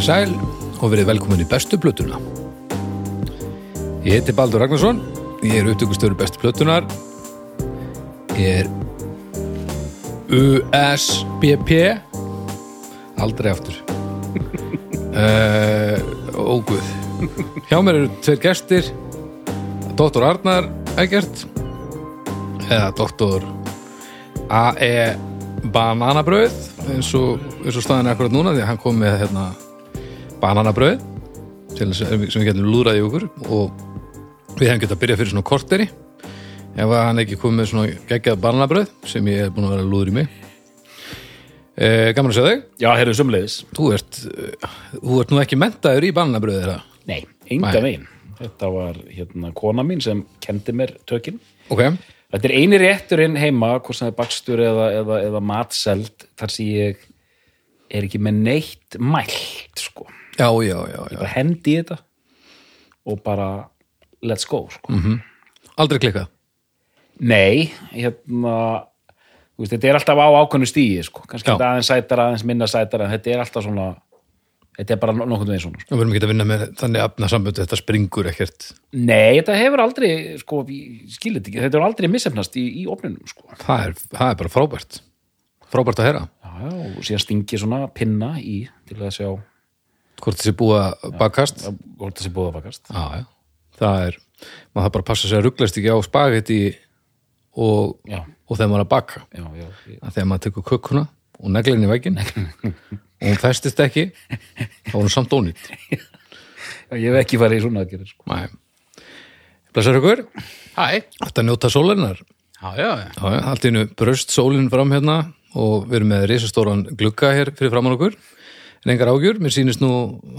Komið sæl og verið velkomin í bestu plötuna. Ég heiti Baldur Ragnarsson, ég er upptökustöru bestu plötunar. Ég er USBP, aldrei aftur. uh, óguð. Hjá mér eru tveir gestir, Dr. Arnar Eggert, eða Dr. A.E. Bananabröð, eins og, og staðan er akkurat núna, því að hann kom með hérna, bananabröð sem, sem við getum lúðraði okkur og við hefum getað að byrja fyrir svona korteri ef hann ekki komið með svona geggjað bananabröð sem ég hef búin að vera lúður í mig e, Gaman að sjá þig Já, heyrðu sumleiðis. þú ert, eh, þú ert nú ekki mentaður í bananabröð þeirra Nei, enga veginn. Þetta var hérna kona mín sem kendi mér tökin. ok, Þetta er eini rétturinn heima, hvort sem það er bakstur eða, eða, eða matseld, þar sem ég er ekki með neitt mælt, sko. Já, já, já, já. Bara hendi í þetta og bara let's go, sko. aldrei klikkað Nei, hérna, veist, þetta er alltaf á ákveðnu stíi, sko. Kannski þetta aðeins sætara, aðeins minna sætara, en þetta er alltaf svona, þetta er bara nokkuð veginn svona, sko. við verðum ekki að vinna með þannig afna samböndu þetta springur ekkert Nei, þetta hefur aldrei, sko, skilit ekki, þetta hefur aldrei missefnast í, í opninum, sko. það er, það er bara frábært frábært að heyra Já, já, og síðan stingi svona pinna í til að sjá hvort þessi búið að bakast að- hvort þessi búða bakast. Já, já. Það er, maður það bara passa sig að rugglast ekki á spagetti og, og þegar maður er að baka. þegar maður tekur kukkuna og neglinni í vegginn og hún festist ekki, þá var hún samt ónýtt. Já, ég hef ekki farið í svona aðgerðir, sko. Næ. Blessar ykkur, Hæ, þetta njóta já, allt einu bröst sólinn fram hérna og við erum með risastóran glugga hér fyrir framann okkur. En engar ágjur, mér sýnist nú,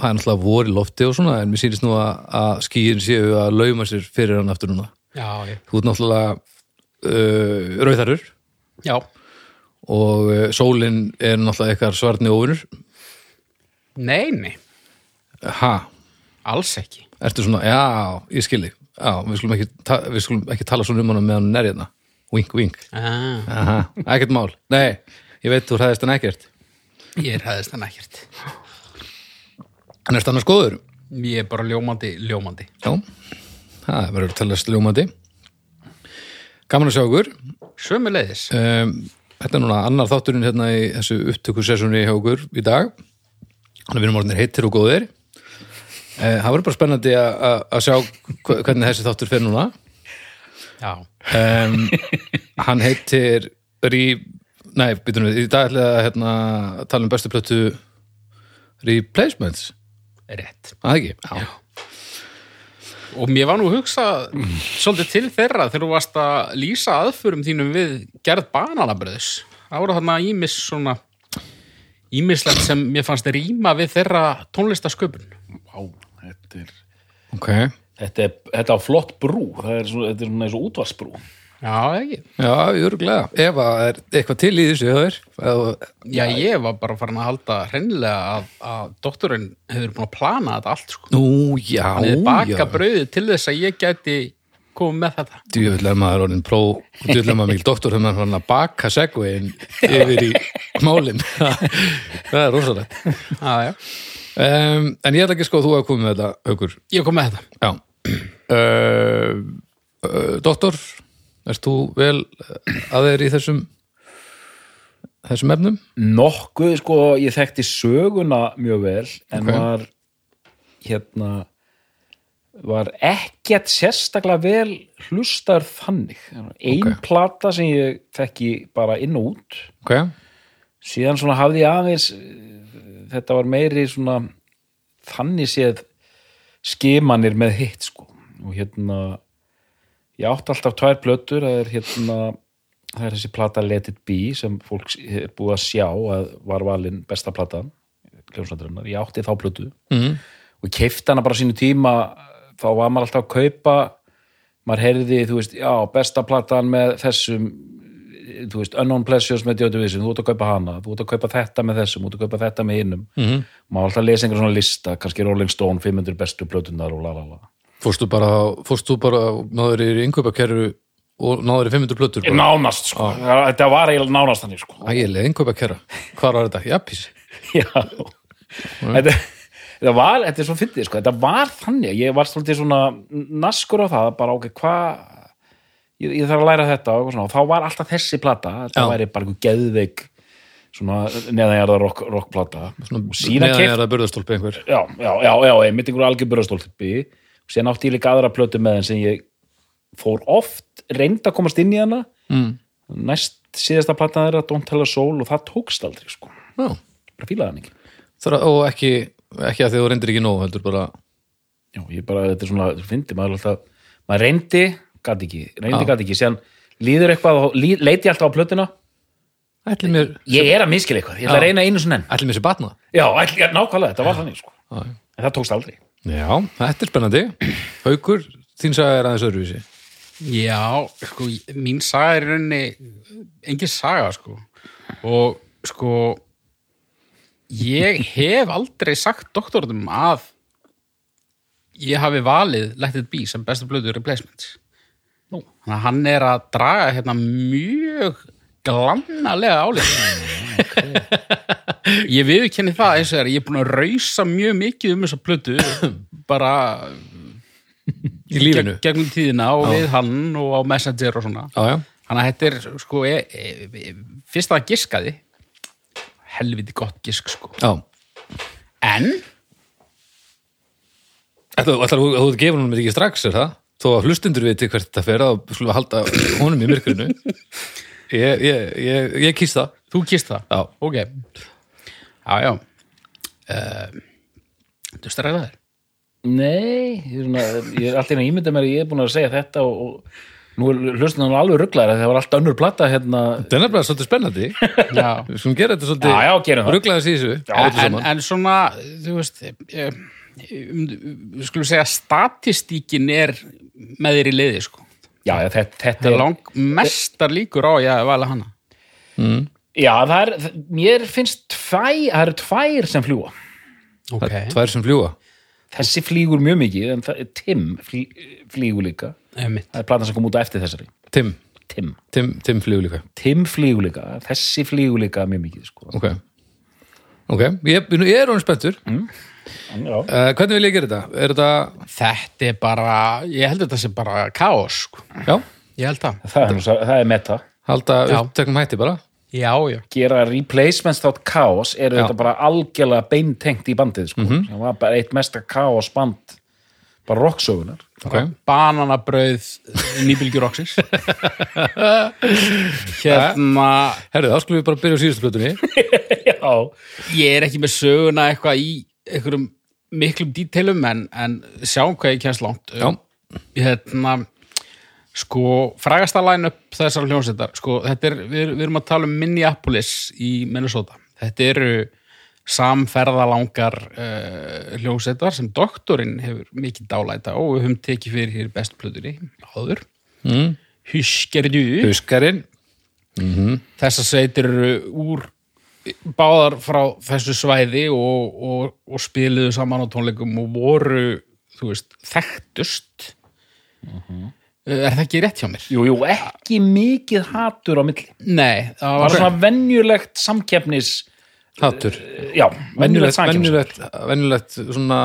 það er náttúrulega vor í lofti og svona, en mér sýnist nú að, að skýin séu að lauma sér fyrir hann aftur núna. Já, já. Þú ert náttúrulega uh, rauðarur Já, og uh, sólin er náttúrulega eitthvað svarni óvinnur. nei, nei, Ha, alls ekki. ertu svona, já, ég skilji. Já, við skulum ekki, ta við skulum ekki tala svona um hana meðan hún er hérna. Wink, wink. Ah, Aha, ekkert mál. Nei, ég veit þú hræðist hann ekkert. Ég ræðist hann ekkert. Hann er stannar skoður. Ég er bara ljómandi, ljómandi. Já, það verður að tala sljómandi. Gaman að sjá okkur. Sömu leiðis. Um, þetta er núna annar þátturinn hérna í þessu upptökusessunni hjá okkur í dag. Þannig að við erum orðinir heitir og góðir. Uh, það verður bara spennandi að- sjá hvernig þessi þáttur fer núna. Já, Um, hann heitir Re... Nei, býtum við, í dag ætla ég að hérna, tala um bestu plötu Replacements. rétt. Það ekki? Já. Og mér var nú að hugsa svolítið til þeirra þegar þú varst að lýsa aðförum þínum við gerð bananabröðs. Það voru þarna ímis svona ímislegt sem mér fannst rýma við þeirra tónlistasköpun. Vá, þetta er, Ok. þetta er, þetta er flott brú, það er svona, þetta er svona eins og útvarsbrú. Já, ekki. Já, örgulega. Ef að er eitthvað til í þessu, það er. Ef- Já, ég var bara farin að halda hreinlega að, að doktorinn hefur búin að plana þetta allt, sko. Nú, já, Hann hefði baka já. brauðið til þess að ég gæti komið með þetta. Djúvill er maður orðin pró, djúvill er maður mikil doktor þegar maður hann að baka segvein yfir í málin. það er rosalegt. Já, já. Um, en ég ætla ekki sko að þú hafa komið með þetta, Haukur. Ég kom með þetta. Já. Uh, uh, doktor, ert þú vel að þeir í þessum þessum efnum? Nokkuð, sko, ég þekkti söguna mjög vel, en Ok. var hérna var ekkert sérstaklega vel hlustar þannig. Ein Ok. plata sem ég þekki bara inn og út Ok, síðan svona hafði ég aðeins eh, þetta var meiri svona þannig séð skimanir með hitt sko og hérna ég átti alltaf tvær plötur það er hérna það er þessi plata Let It Be sem fólk er búið að sjá að var valin besta hljómsvættarinnar, ég átti þá plötu Mhm. og ég keifti hana bara sínu tíma þá var maður alltaf að kaupa maður heyrði, þú veist, já, besta platan með þessum þú veist, Unknown Pleasures með Joy Division, þú ert að kaupa hana þú ert að kaupa þetta með þessum, þú ert að kaupa þetta með innum mm. -hmm. maður alltaf að lesa einhver svona lista, kannski Rolling Stone 500 bestu plötunar og lalala Fórstu bara, fórstu bara náður í innkaupakerru og náður í 500 plötur bara? nánast, sko, Já, þetta var eiginlega nánast þannig, sko Ægilega, innkaupakerra. Hvar var þetta? Jappís. Já þetta, þetta var, þetta er svo fyndið sko, þetta var þannig, ég var svolítið svona naskur á það, bara ok, hvað ég, ég þarf að læra þetta og, svona, og þá var alltaf þessi plata, þetta Já. væri bara einhver geðveik svona neðanjarða rock, rockplata Svona og síðan neðan keipt það burðastólpi einhver. já, já, já, já, einmitt einhver algjör burðastólpi og síðan átti ég líka aðra plötu með henn sem ég fór oft reynd að komast inn í hana Mm. næst síðasta platan þeirra Don't Tell a Soul og það tókst aldrei sko, Já. bara fílaði hann ekki og ekki, ekki að þið reyndir ekki nóg, heldur bara, Já, ég bara, þetta er svona, þú fyndi maður alltaf, maður reyndi, gæti ekki, reyndi, Já. gæti ekki, síðan líður eitthvað og lí, leiti alltaf á plötuna, mér, ég er að miskila eitthvað, ég ætla að reyna einu svona enn. ætli mér sér batna. Já, ætli, já, nákvæmlega, þetta var þannig, sko. Já. En það tókst aldrei. Já, þetta er spennandi. Haukur, þín saga er aðeins öðruvísi. Já, sko, mín saga er í rauninni engin saga, sko og sko ég hef aldrei sagt doktornum að ég hafi valið Let It Be sem bestu blödu replacements Nú. þannig að hann er að draga hérna mjög glannalega álið ég viðurkenni það eins og það er, ég er búin að rausa mjög mikið um þessa plötu bara Í lífinu. gegn, gegnum tíðina og við hann og á Messenger og svona Já, já. þannig að þetta er sko e, e, e, fyrst að giskaði helviti gott gisk sko Já. en þú, þú gefur honum ekki strax, er það? Þó að hlustundur viti hvert þetta fer að halda honum í myrkurinu. Ég, ég, ég, ég kýst það. þú kist það Já. ok já já uh, þú stræða þér Nei, ég er, svona, ég er alltaf að ímynda mér að ég er búin að segja þetta og, og nú er hlustin hann alveg rugglar það var allt önnur plata hérna. Það er nefnilega svolítið spennandi. já Við skulum gera þetta svolítið. Já, já, gerum það. Rugglaðis í þessu. öllu en, en svona þú veist eh, við skulum segja statistíkin er með þér í liði sko Já, já, þetta, þetta er er lang mestar líkur á ég að vala hana Já, það er, mér finnst tvæ, það eru tvær sem fljúa ok Það er Tvær sem fljúa. Þessi flýgur mjög mikið en það Tim flý, flýgur líka Einmitt. Það er platan sem kom út á eftir þessari Tim. Tim, Tim, Tim fljóð líka. Tim flýgur líka Þessi flýgur líka mjög mikið sko. Ok. Ok, ég, ég er honum spenntur. Já, Uh, hvernig vil ég gera þetta? Er þetta, þetta er bara ég held að þetta sé bara kaos sko. já, ég held það það er, það er meta halda Já. uppteknum hætti bara? já já Gera replacements þátt kaos eru Já. þetta bara algjörlega beintengt í bandið sko. Mhm. sem var bara eitt mesta kaos band bara rocksögunar Ok. bananabrauð nýbylgjur oxis hérna Herðu, þá skulum við bara byrja á síðustu plötunni. Já, ég er ekki með söguna eitthvað í einhverjum miklum dítelum en, en sjáum hvað ég kemst langt Já. hérna sko, frægasta line-up þessar hljómsveitar, sko, þetta er við, við erum að tala um Minneapolis í Minnesota þetta eru samferðalangar uh, hljómsveitar sem doktorinn hefur mikið dálæta og við höfum tekið fyrir hér bestplötunni áður Mm. Huskerdu Huskarinn. þessar sveitir eru úr báðar frá þessu svæði og, og, og spiluðu saman á tónleikum og voru þú veist, þekktust er það ekki rétt hjá mér? jú, jú, ekki mikið hatur á milli Nei, það var var svona venjulegt samkeppnis Hattur. Já, venjulegt Venjulegt, samkeppnis venjulegt, venjulegt svona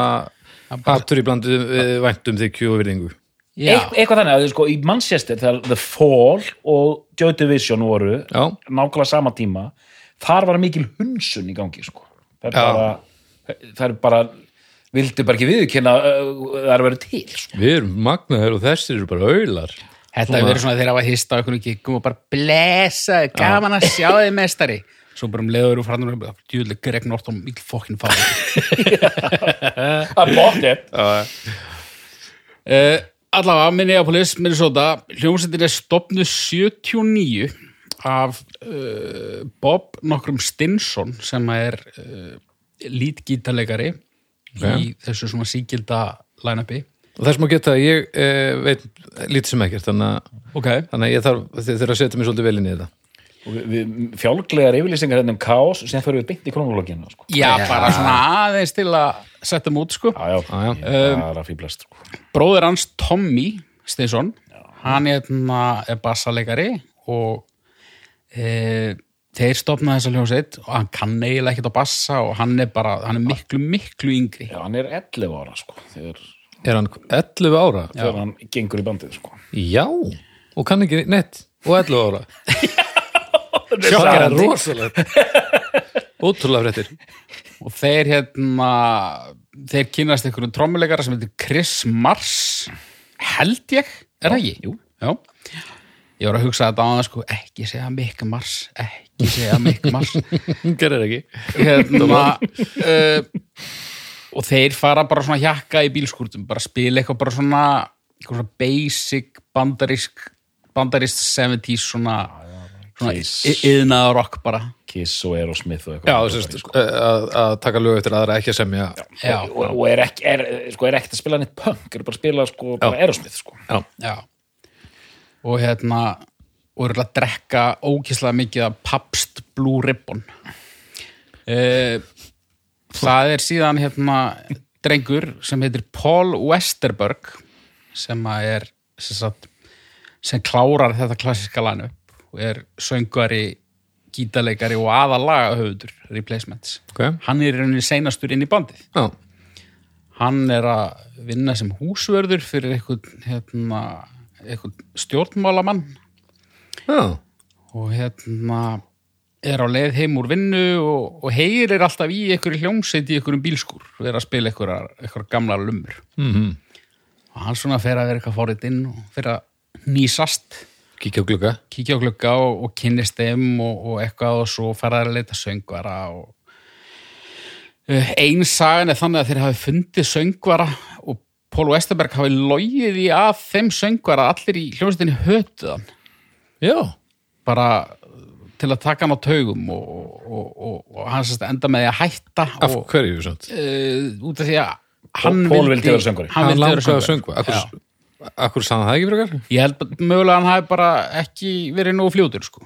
hattur í blandu við væntum þykju og virðingu. Já, Eit, eitthvað þannig að sko, í Manchester þegar The Fall og Joy Division voru Já. nákvæmlega sama tíma þar var mikil hunsun í gangi sko. það er Já. bara það er bara vildi bara ekki viðurkenna uh, það er vera til sko. Við erum magnaður og þessir eru bara auðlar. þetta hefur verið svona þegar að hista okkur ekki og bara blessa, gaman að sjá þið mestari svo bara um leiður og frannur djúðlega Greg Norton mikil fokkin fáið að bóttið uh, allavega Minneapolis, Minnesota hljómsveitin er stopnuð 79 af uh, Bob nokkrum Stinson sem er uh, lítgítarleikari í þessu svona síkilda line-upi. Og þess má geta ég eh, veit lítið sem ekkert þannig að, ok, þannig að ég þarf þið þurfa að setja mig svolítið vel inn í þetta. Og við, við fjálglegar yfirlýsingar hérna um kaos sem fyrir við beint í kronológinu sko. já, bara svona aðeins til að setja um út sko. Já, já, Já, já. það er að fýblast sko. bróður hans Tommy Stinson hann er, hérna, er bassaleikari og e, þeir stopnaði þessa hljómsveit og hann kann eiginlega ekkert á bassa og hann er bara, hann er miklu, miklu yngri já, hann er 11 ára sko, þegar, er hann 11 ára? þegar hann gengur í bandið sko. Já, og kann ekki neitt og 11 ára Það er Sjokkandi. rosalegt Ótrúlega fréttir og þeir hérna þeir kynast einhverjum trommuleikara sem heitir Chris Mars held ég, er það ekki? Jú. Já, ég var að hugsa þetta á það sko, ekki segja Mick Mars ekki segja Mick Mars. Gerir ekki? Hérna uh, og þeir fara bara svona hjakka í bílskúrtum, bara spila eitthvað bara svona, eitthvað svona basic bandarísk bandarísk 70s svona, svona yðnaða rock bara. Kiss og Aerosmith og Já, eitthvað sérst, að, að taka lög eftir aðra ekki að semja. Já, og, og er ekki er, sko, er ekkert að spila neitt punk er bara að spila sko, bara Aerosmith sko. Já, já og hérna og eru að drekka ókíslega mikið af Pabst Blue Ribbon. Uh, það er síðan hérna drengur sem heitir Paul Westerberg sem er sem, sagt, sem klárar þetta klassiska lanu og er söngvari gítarleikari og aðalaga höfundur replacements. Ok. Hann er rauninni seinastur inn í bandið. Já, hann er að vinna sem húsvörður fyrir eitthvað, hérna, eitthvað stjórnmálamann. Já, og hérna er á leið heim úr vinnu og, og heyrir alltaf í einhverju hljómsveit í einhverjum bílskúr og er að spila einhverjar gamla lumur mhm. Og hann svona fer að vera eitthvað fórið inn og fer að nýsast Kíkja á glugga. Kíkja á glugga og, og kynnist þeim og, og eitthvað og svo fer að leita söngvara og uh, ein sagan er þannig að þeir hafi fundið söngvara Pól Westerberg hafi logið í að þeim söngvara að allir í hljómsveitinni hötuðan Já, bara til að taka hann á taugum og, og, og, og hann sérst enda með því að hætta af og, hverju samt uh, út af því að hann Paul vildi vera söngvari. hann vera langaði að Já. Akkur, akkur sann það ekki frekar? ég held að mögulega hann hafi bara ekki verið nógu fljótur sko.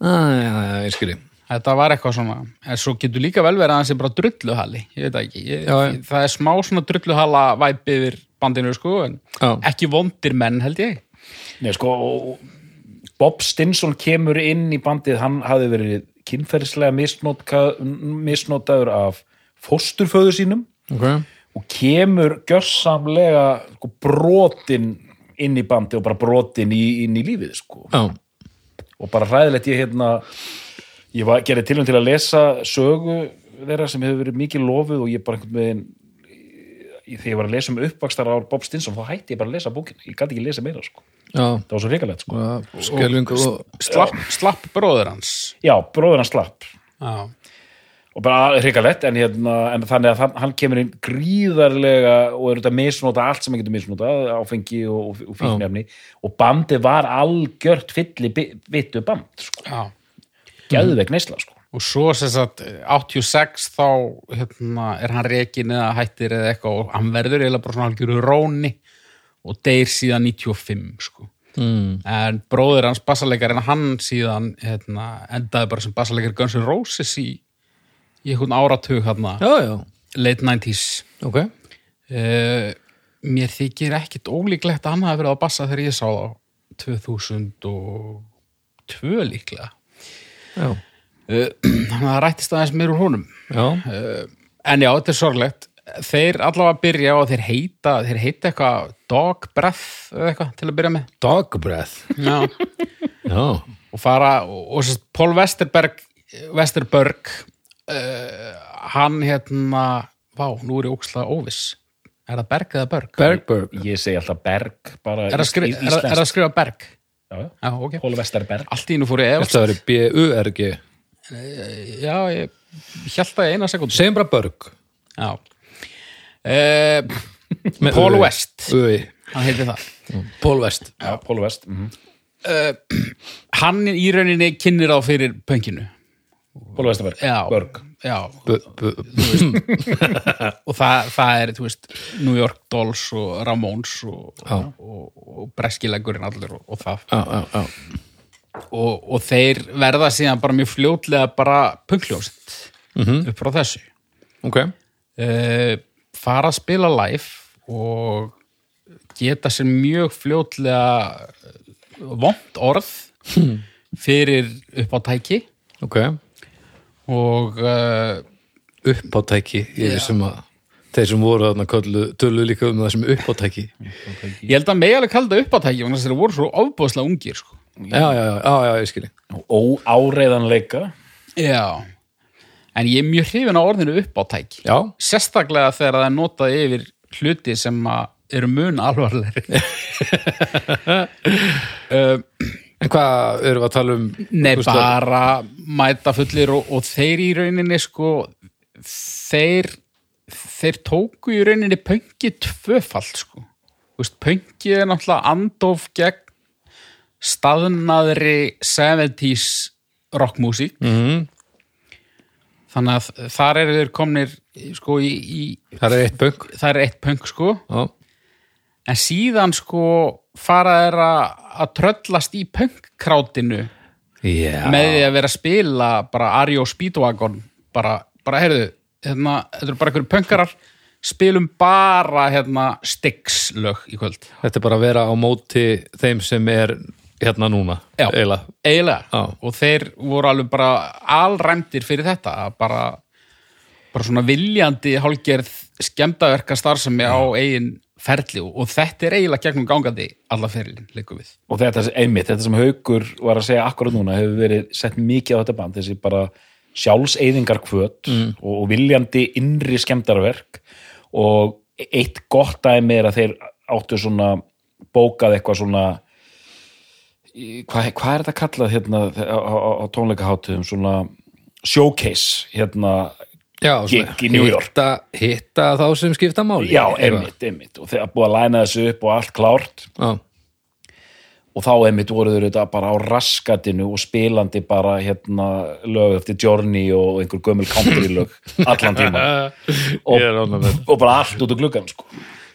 Ah, já, já, ég skilji Þetta var eitthvað svona, en svo getur líka vel verið að hann sé bara drulluhalli, ég veit það ekki. Ég, Já. Það er smá svona drulluhalla væp yfir bandinu, sko, en Já. ekki vondir menn, held ég. Nei, sko, og Bob Stinson kemur inn í bandið hann hafði verið kynferðislega misnota- misnotaður af fósturföðu sínum Ok, og kemur gjörsamlega sko, brotin inn í bandið og bara brotin í, inn í lífið sko. já, og bara hræðilegt ég hérna ég var, gerði tilum til að lesa sögu þeirra sem hefur verið mikið lofuð og ég bara einhvern veginn í- þegar ég var að lesa um uppvakstar á Bob Stinson þá hætti ég bara að lesa bókina, ég gæti ekki lesa meira sko. já það var svo hrikalegt sko. Og Slapp, slapp bróður hans. já, bróður hann slapp Já. og bara hrikalegt en, hérna, en þannig að hann, kemur inn gríðarlega og er þetta misnota allt sem hann getur misnota áfengi og, og, og fíknefni og bandið var algjört fylli bi- vittu band sko. Já. geðveik neysla sko. Og svo sem sagt, 86 þá hérna, er hann rekin eða hættir eða eitthvað og hann verður eiginlega bara svona algjöru róni og deyr síðan 95, sko. Mm. En bróður hans bassalegarinn, hann síðan hérna, endaði bara sem bassalegar Guns N' Roses í, í einhvern áratug hérna, Já, já, late 90s. ok Uh, mér þykir ekkit ólíklegt að hann hafi verið á bassa þegar ég sá þá 2002 líklega uh, þannig að það rættist aðeins mér úr honum. Já, en já, þetta er sorglegt. Þeir allavega byrja og þeir heita þeir heita eitthvað dog breath eða eitthvað til að byrja með. Dog breath? Já. Já, og fara og, og sérst, Paul Westerberg Westerberg uh, hann hérna vá, nú er ég ókslega óviss. Er það Berg eða Berg? Bergberg ég segi alltaf Berg er er, er það skrifa Berg? Já, já. Ok. Pól Vesterberg. Allt í nú fór ég efast. Þetta verið B-U-R-G Já, ég held það í eina sekund segjum bara börg. Já. Uh, Með Paul Ö. West. Ö. Hann heitir það. Paul West. Já, Pól Vest mm Hann í rauninni kynir á fyrir pönginu Pól Vestabörg, Já, Börg já. B b og það, það er, þú veist, New York Dolls og Ramones og, og, og breskilegurinn allir og, og það. Já, já, og, þeir verða síðan bara mjög fljótlega bara punkljósitt upp frá þessu. Ok. Uh, fara að spila live og geta sér mjög fljótlega vond orð fyrir upp á tæki. Ok og uh, uppátæki ég Já. vissum að þeir sem voru þarna köllu tölu líka um það sem uppátæki. Ég held að megi alveg kalda upp á tæki og þess að þeir voru svo ofbúðslega ungir sko. já, já, já, já, já, ég skilji. Óáreiðanleika. Já, en ég er mjög hrifin á orðinu upp á tæki já, sérstaklega þegar það er notað yfir hluti sem að eru mun alvarlegri. Uh, en hvað erum við að tala um? Nei, bara mæta fullir og, og þeir í rauninni sko þeir þeir tóku í rauninni pöngi tvöfalt sko. Pöngið er náttúrulega andof gegn staðnaðri 70s rockmusík Mhm. þannig að þar eru þeir komnir sko í, í það er eitt er pöng sko. En síðan sko fara þeir að tröllast í pöngkrátinu já. með því að vera að spila bara Ari og Speedwagon bara, bara heyrðu, hérna, þetta eru bara einhverju pönkarar spilum bara hérna Styx lög í kvöld þetta er bara að vera á móti þeim sem er hérna núna Já. eiginlega eiginlega og þeir voru alveg bara alræmdir fyrir þetta bara, bara svona viljandi hálgerð skemmdaverka starfsemi á eigin ferli og, þetta er eiginlega gegnum gangandi alla ferilin, leikum við. Og þetta er einmitt, þetta sem Haukur var að segja akkurat núna hefur verið sett mikið á þetta band þessi bara sjálfseyðingar kvöt Mm. og, viljandi innri skemmdarverk. Og eitt gott dæmi er að þeir áttu svona bókað eitthvað svona hvað, hvað er þetta kallað hérna á, á, á tónleikaháttuðum svona showcase hérna já, Gig í New York. hitta, hitta þá sem skipta máli já, einmitt, einmitt og þeir búið að læna þessu upp og allt klárt já, og þá einmitt voru þeir þetta bara á raskatinu og spilandi bara hérna lög eftir Journey og einhver gömul country lög allan tíma og, og bara allt út á gluggan sko.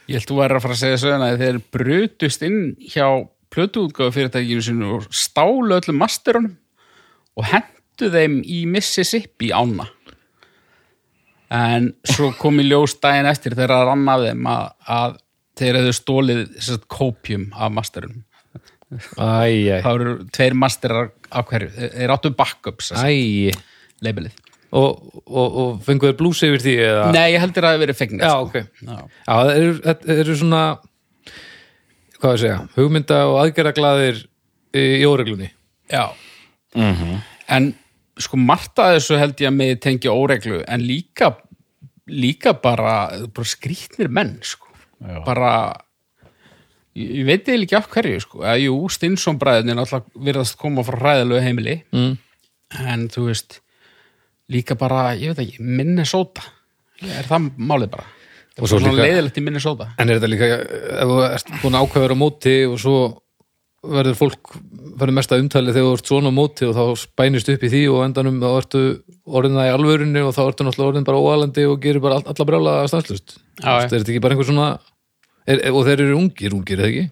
Ég held þú væri að fara að segja söguna að þeir brutust inn hjá plötuútgáfu fyrirtækinu sinu og stálu öllum masterunum og hendu þeim í Mississippi ána. En svo kom í ljós daginn eftir þegar að rann af þeim að, að þeir hefðu stólið sérst, kópjum af masterunum. Það eru tveir masterar af hverju. Þeir, áttu backups, æj leibelið. og, og, og fenguður blús yfir því eða Nei, ég heldur að það hefði verið fegnir. já, sko. ok Já. Já, það eru, þetta eru svona hvað að segja, hugmynda og aðgerðaglaðir í, í óreglunni Já En sko margt að þessu held ég að með tengja óreglu en líka líka bara, bara skrýtnir menn sko. bara ég, ég veit eða ekki af hverju sko. að jú, Stinsson bræðinni náttúrulega virðast koma frá hræðilegu heimili mm. en þú veist líka bara, ég veit ekki, Minnesota er það málið bara Og og svo svo líka- leiðilegt í Minnesota en er þetta líka, ef þú ert búin ákveður á móti og svo verður fólk verður mesta umtalið þegar þú ert svona móti og þá spænist upp í því og endanum þá ertu orðin það í alvörunni og þá ertu náttúrulega orðin bara óalandi og gerir bara all- alla brjála stanslust já. er ekki bara einhver svona er, og þeir eru ungir, ungir, eða ekki?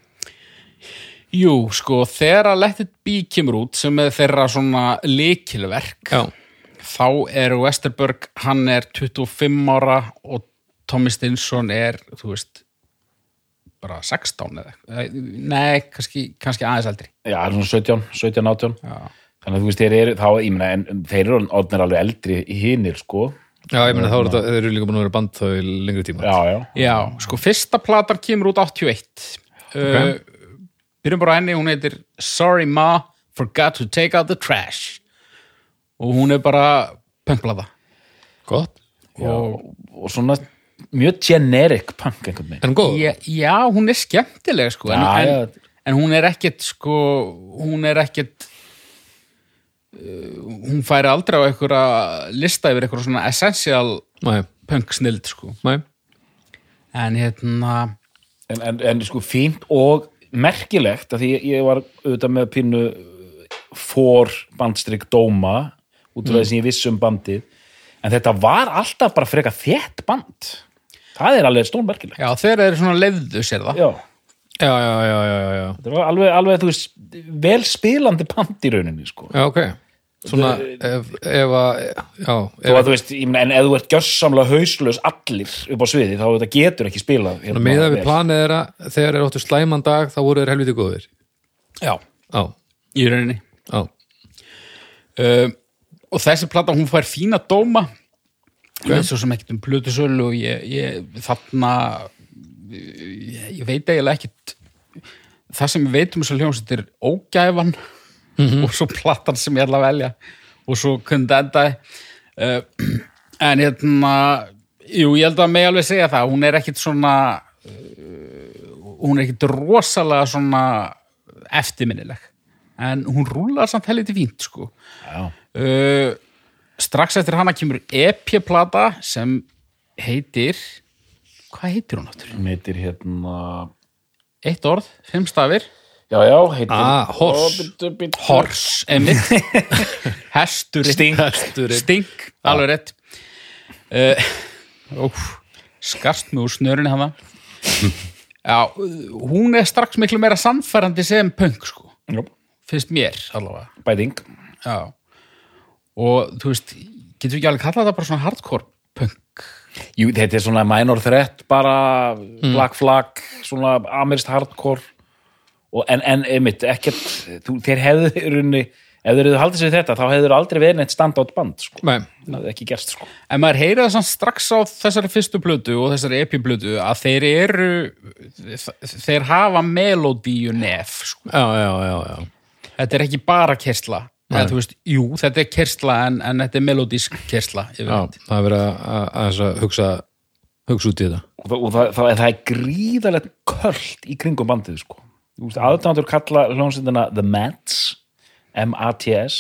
Jú, sko, þegar að Let It Be kemur út sem er þeirra svona leikilverk Já, þá er Westerberg, hann er 25 ára og Tommy Stinson er, þú veist bara 16 eða nei, kannski, kannski aðeins eldri. Já, það er svona 17, 17, 18 Já. þannig að þú veist, þeir eru þá, ég meina, en þeir eru orðnir alveg eldri í hinir, sko. Já ég meina þá er þetta, þeir eru líka búin að vera band þá í lengri tíma. Já, já, Já, sko, fyrsta platan kemur út 81 uh, byrjum bara henni, hún heitir Sorry Ma, Forgot to Take Out the Trash. Og hún er bara pöngplata Gott, og og svona mjög generic punk einhvern veginn. En góð? Já, já, hún er skemmtileg sko, en, Já, en, já. en hún er ekkit sko, hún er ekkit hún færi aldrei á einhverja lista yfir einhverja svona essential Nei, punk snild sko. nei, en hérna en, en, en sko fínt og merkilegt að því ég, ég var auðvitað með pínu fór bandstrykk dóma út af því sem ég vissi um bandið en þetta var alltaf bara freka þétt band það er alveg stórmerkilegt. Já, þeir eru svona leiðu sér það. Já, já, já, já, já, já, já. þetta var alveg, alveg þú veist, vel spilandi band í rauninni sko. Já, ok. Svona, ef, ef að já, ef, að þú veist, ég meina, en ef þú ert gjörsamlega hauslaus allir upp á sviði, þá þetta getur ekki spilað hérna, með að við planið þeirra þegar er óttu slæman dag, þá voru þeir helviti góðir. Já, Já, í rauninni. Já, uh, og þessi plata hún fær fína dóma. Ég veit svo sem ekkert um plötusölu og ég, ég þarna ég, ég veit eiginlega ekkert. Það sem ég veit um þess að hljómsveit er ógæfan og svo platan sem ég ætla að velja og svo kundi endaði uh, en hérna jú, ég held að mig alveg segja það. Hún er ekkit svona uh, hún er ekkit rosalega svona eftirminnileg. En hún rúlar samt helviti fínt sko. Já. uh, strax eftir hana kemur EP-plata sem heitir hvað heitir hún áttur? Hún heitir hérna Eitt orð, fimm stafir. Já, já, heitir Ah, bíddu. Horse, einmitt. Hesturinn. Stink. Alveg rétt. Uh, Úf, skarst mig úr snörinni hana. Já, hún er strax miklu meira samfærandi sem punk sko, Já, finnst mér. Allavega. Bæting. Já Og þú veist, getur við ekki alveg kallað það bara svona hardcore punk? Jú, þetta er svona minor threat bara black flag, svona amirist hardcore. Og, en, en einmitt, ekkert þú, þeir hefðu í rauninni ef þeir hefðu haldið sér þetta, þá hefur aldrei verið neitt standátt band, sko, nei, það hefði ekki gerst sko. En maður heyrið það samt strax á þessari fyrstu plötu og þessari epi-plötu að þeir eru þeir hafa melodíu nef sko. já, já, já, já. Þetta er ekki bara kersla eða þú veist, jú, þetta er kersla en, en þetta er melodísk kersla Já, það er verið að, að, að, hugsa hugsa út í þetta. Og, það, og það, það, það er gríðalegt köld í kringum bandið, sko. Aðdándur kalla hljómsveitina The Mats M-A-T-S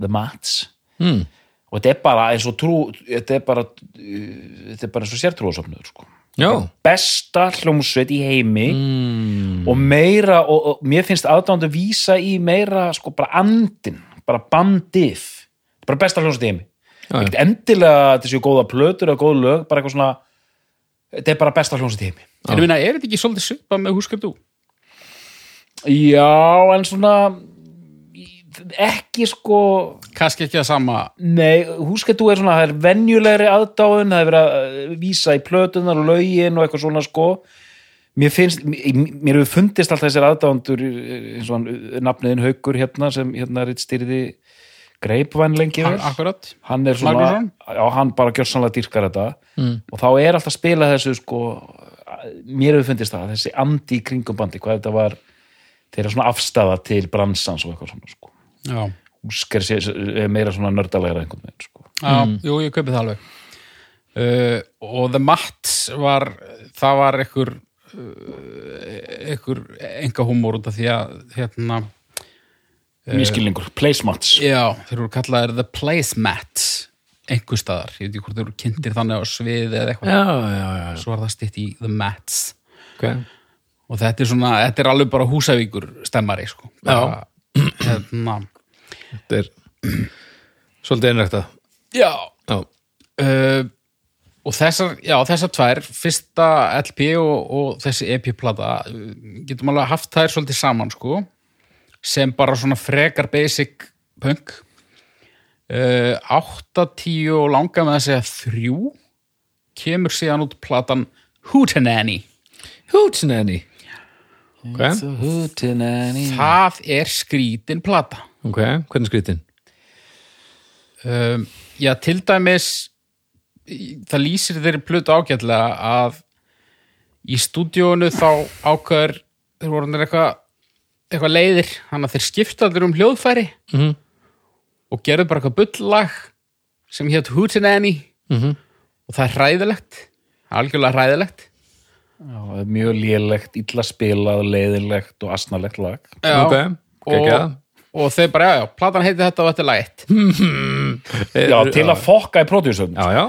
The Mats. Hmm. og þetta er bara eins og trú þetta er bara, uh, þetta er bara eins og sértrúðsöfnuður, sko Já, besta hljómsveit í heimi mm. og meira og, og mér finnst aðdándu vísa í meira sko bara andin, bara bandið. Bara besta hljómsveit í heimi. Ekkert endilega að séu góða plötur eða góð lög, bara eitthvað svona þetta er bara besta hljómsveit í heimi. En ég minna, er þetta ekki svolítið svipað með þú? já, en svona ekki sko Kannski ekki það sama. Nei, húskettu er svona, það er venjulegri aðdáun, það er verið að uh, vísa í plötunar og lögin og eitthvað svona sko. Mér finnst, mér hefur fundist alltaf þessir aðdándur eins og uh, nafniðin Haukur hérna sem hérna er styrði greipvæn lengi vel Akkurat. Hann er svona, já, hann bara gjörsanlega dýrkar þetta. Og þá er alltaf að spila þessu sko, mér hefur fundist það þessi andi í kringum bandi, hvað þetta var þeirra svona afstafa til bransans og eitthvað svona sko. Já, Húsker sé, er meira svona nördalegra einhvern veginn sko. Já jú, ég kaupi það alveg. Uh, Og The Mats var það var einhver uh, einhver enga húmór út af því að hérna Mískilningur, placemats. Já, þeir eru kallaðir The Placemats einhver staðar, ég veit ekki hvort þeir eru kynntir þannig á svið eða eitthvað. Já, já, já, já. svo var það stitt í The Mats. Okay. og þetta er svona, þetta er alveg bara húsavíkur stemmari sko. Bara, hérna, Þetta er svolítið einrækta Já. Já, uh, og þessar, já, þessar tvær fyrsta LP og, og þessi EP-plata uh, getum alveg haft þær svolítið saman sko sem bara svona frekar basic punk. Uh, 8-10 og langa með að segja þrjú kemur síðan út platan Hootenanny. Hootenanny. Ok, það er skrítin plata ok, hvernig skrítin? um, já, til dæmis það lýsir þeirri plötu ágætlega að í stúdíónu þá ákveður þeir voru hann eitthvað eitthvað leiðir, þannig að þeir skipta allir um hljóðfæri Mhm. og gerðu bara eitthvað bullag sem hétt Hootenanny Mhm. og það er hræðilegt algjörlega hræðilegt Já, mjög lélegt, illa spilað, leiðilegt og asnalegt lag Já, Ok, geggjað. Og þeir bara, já, já, platan heiti þetta og þetta er lagett Já, til að fokka í pródjúsum Já, já,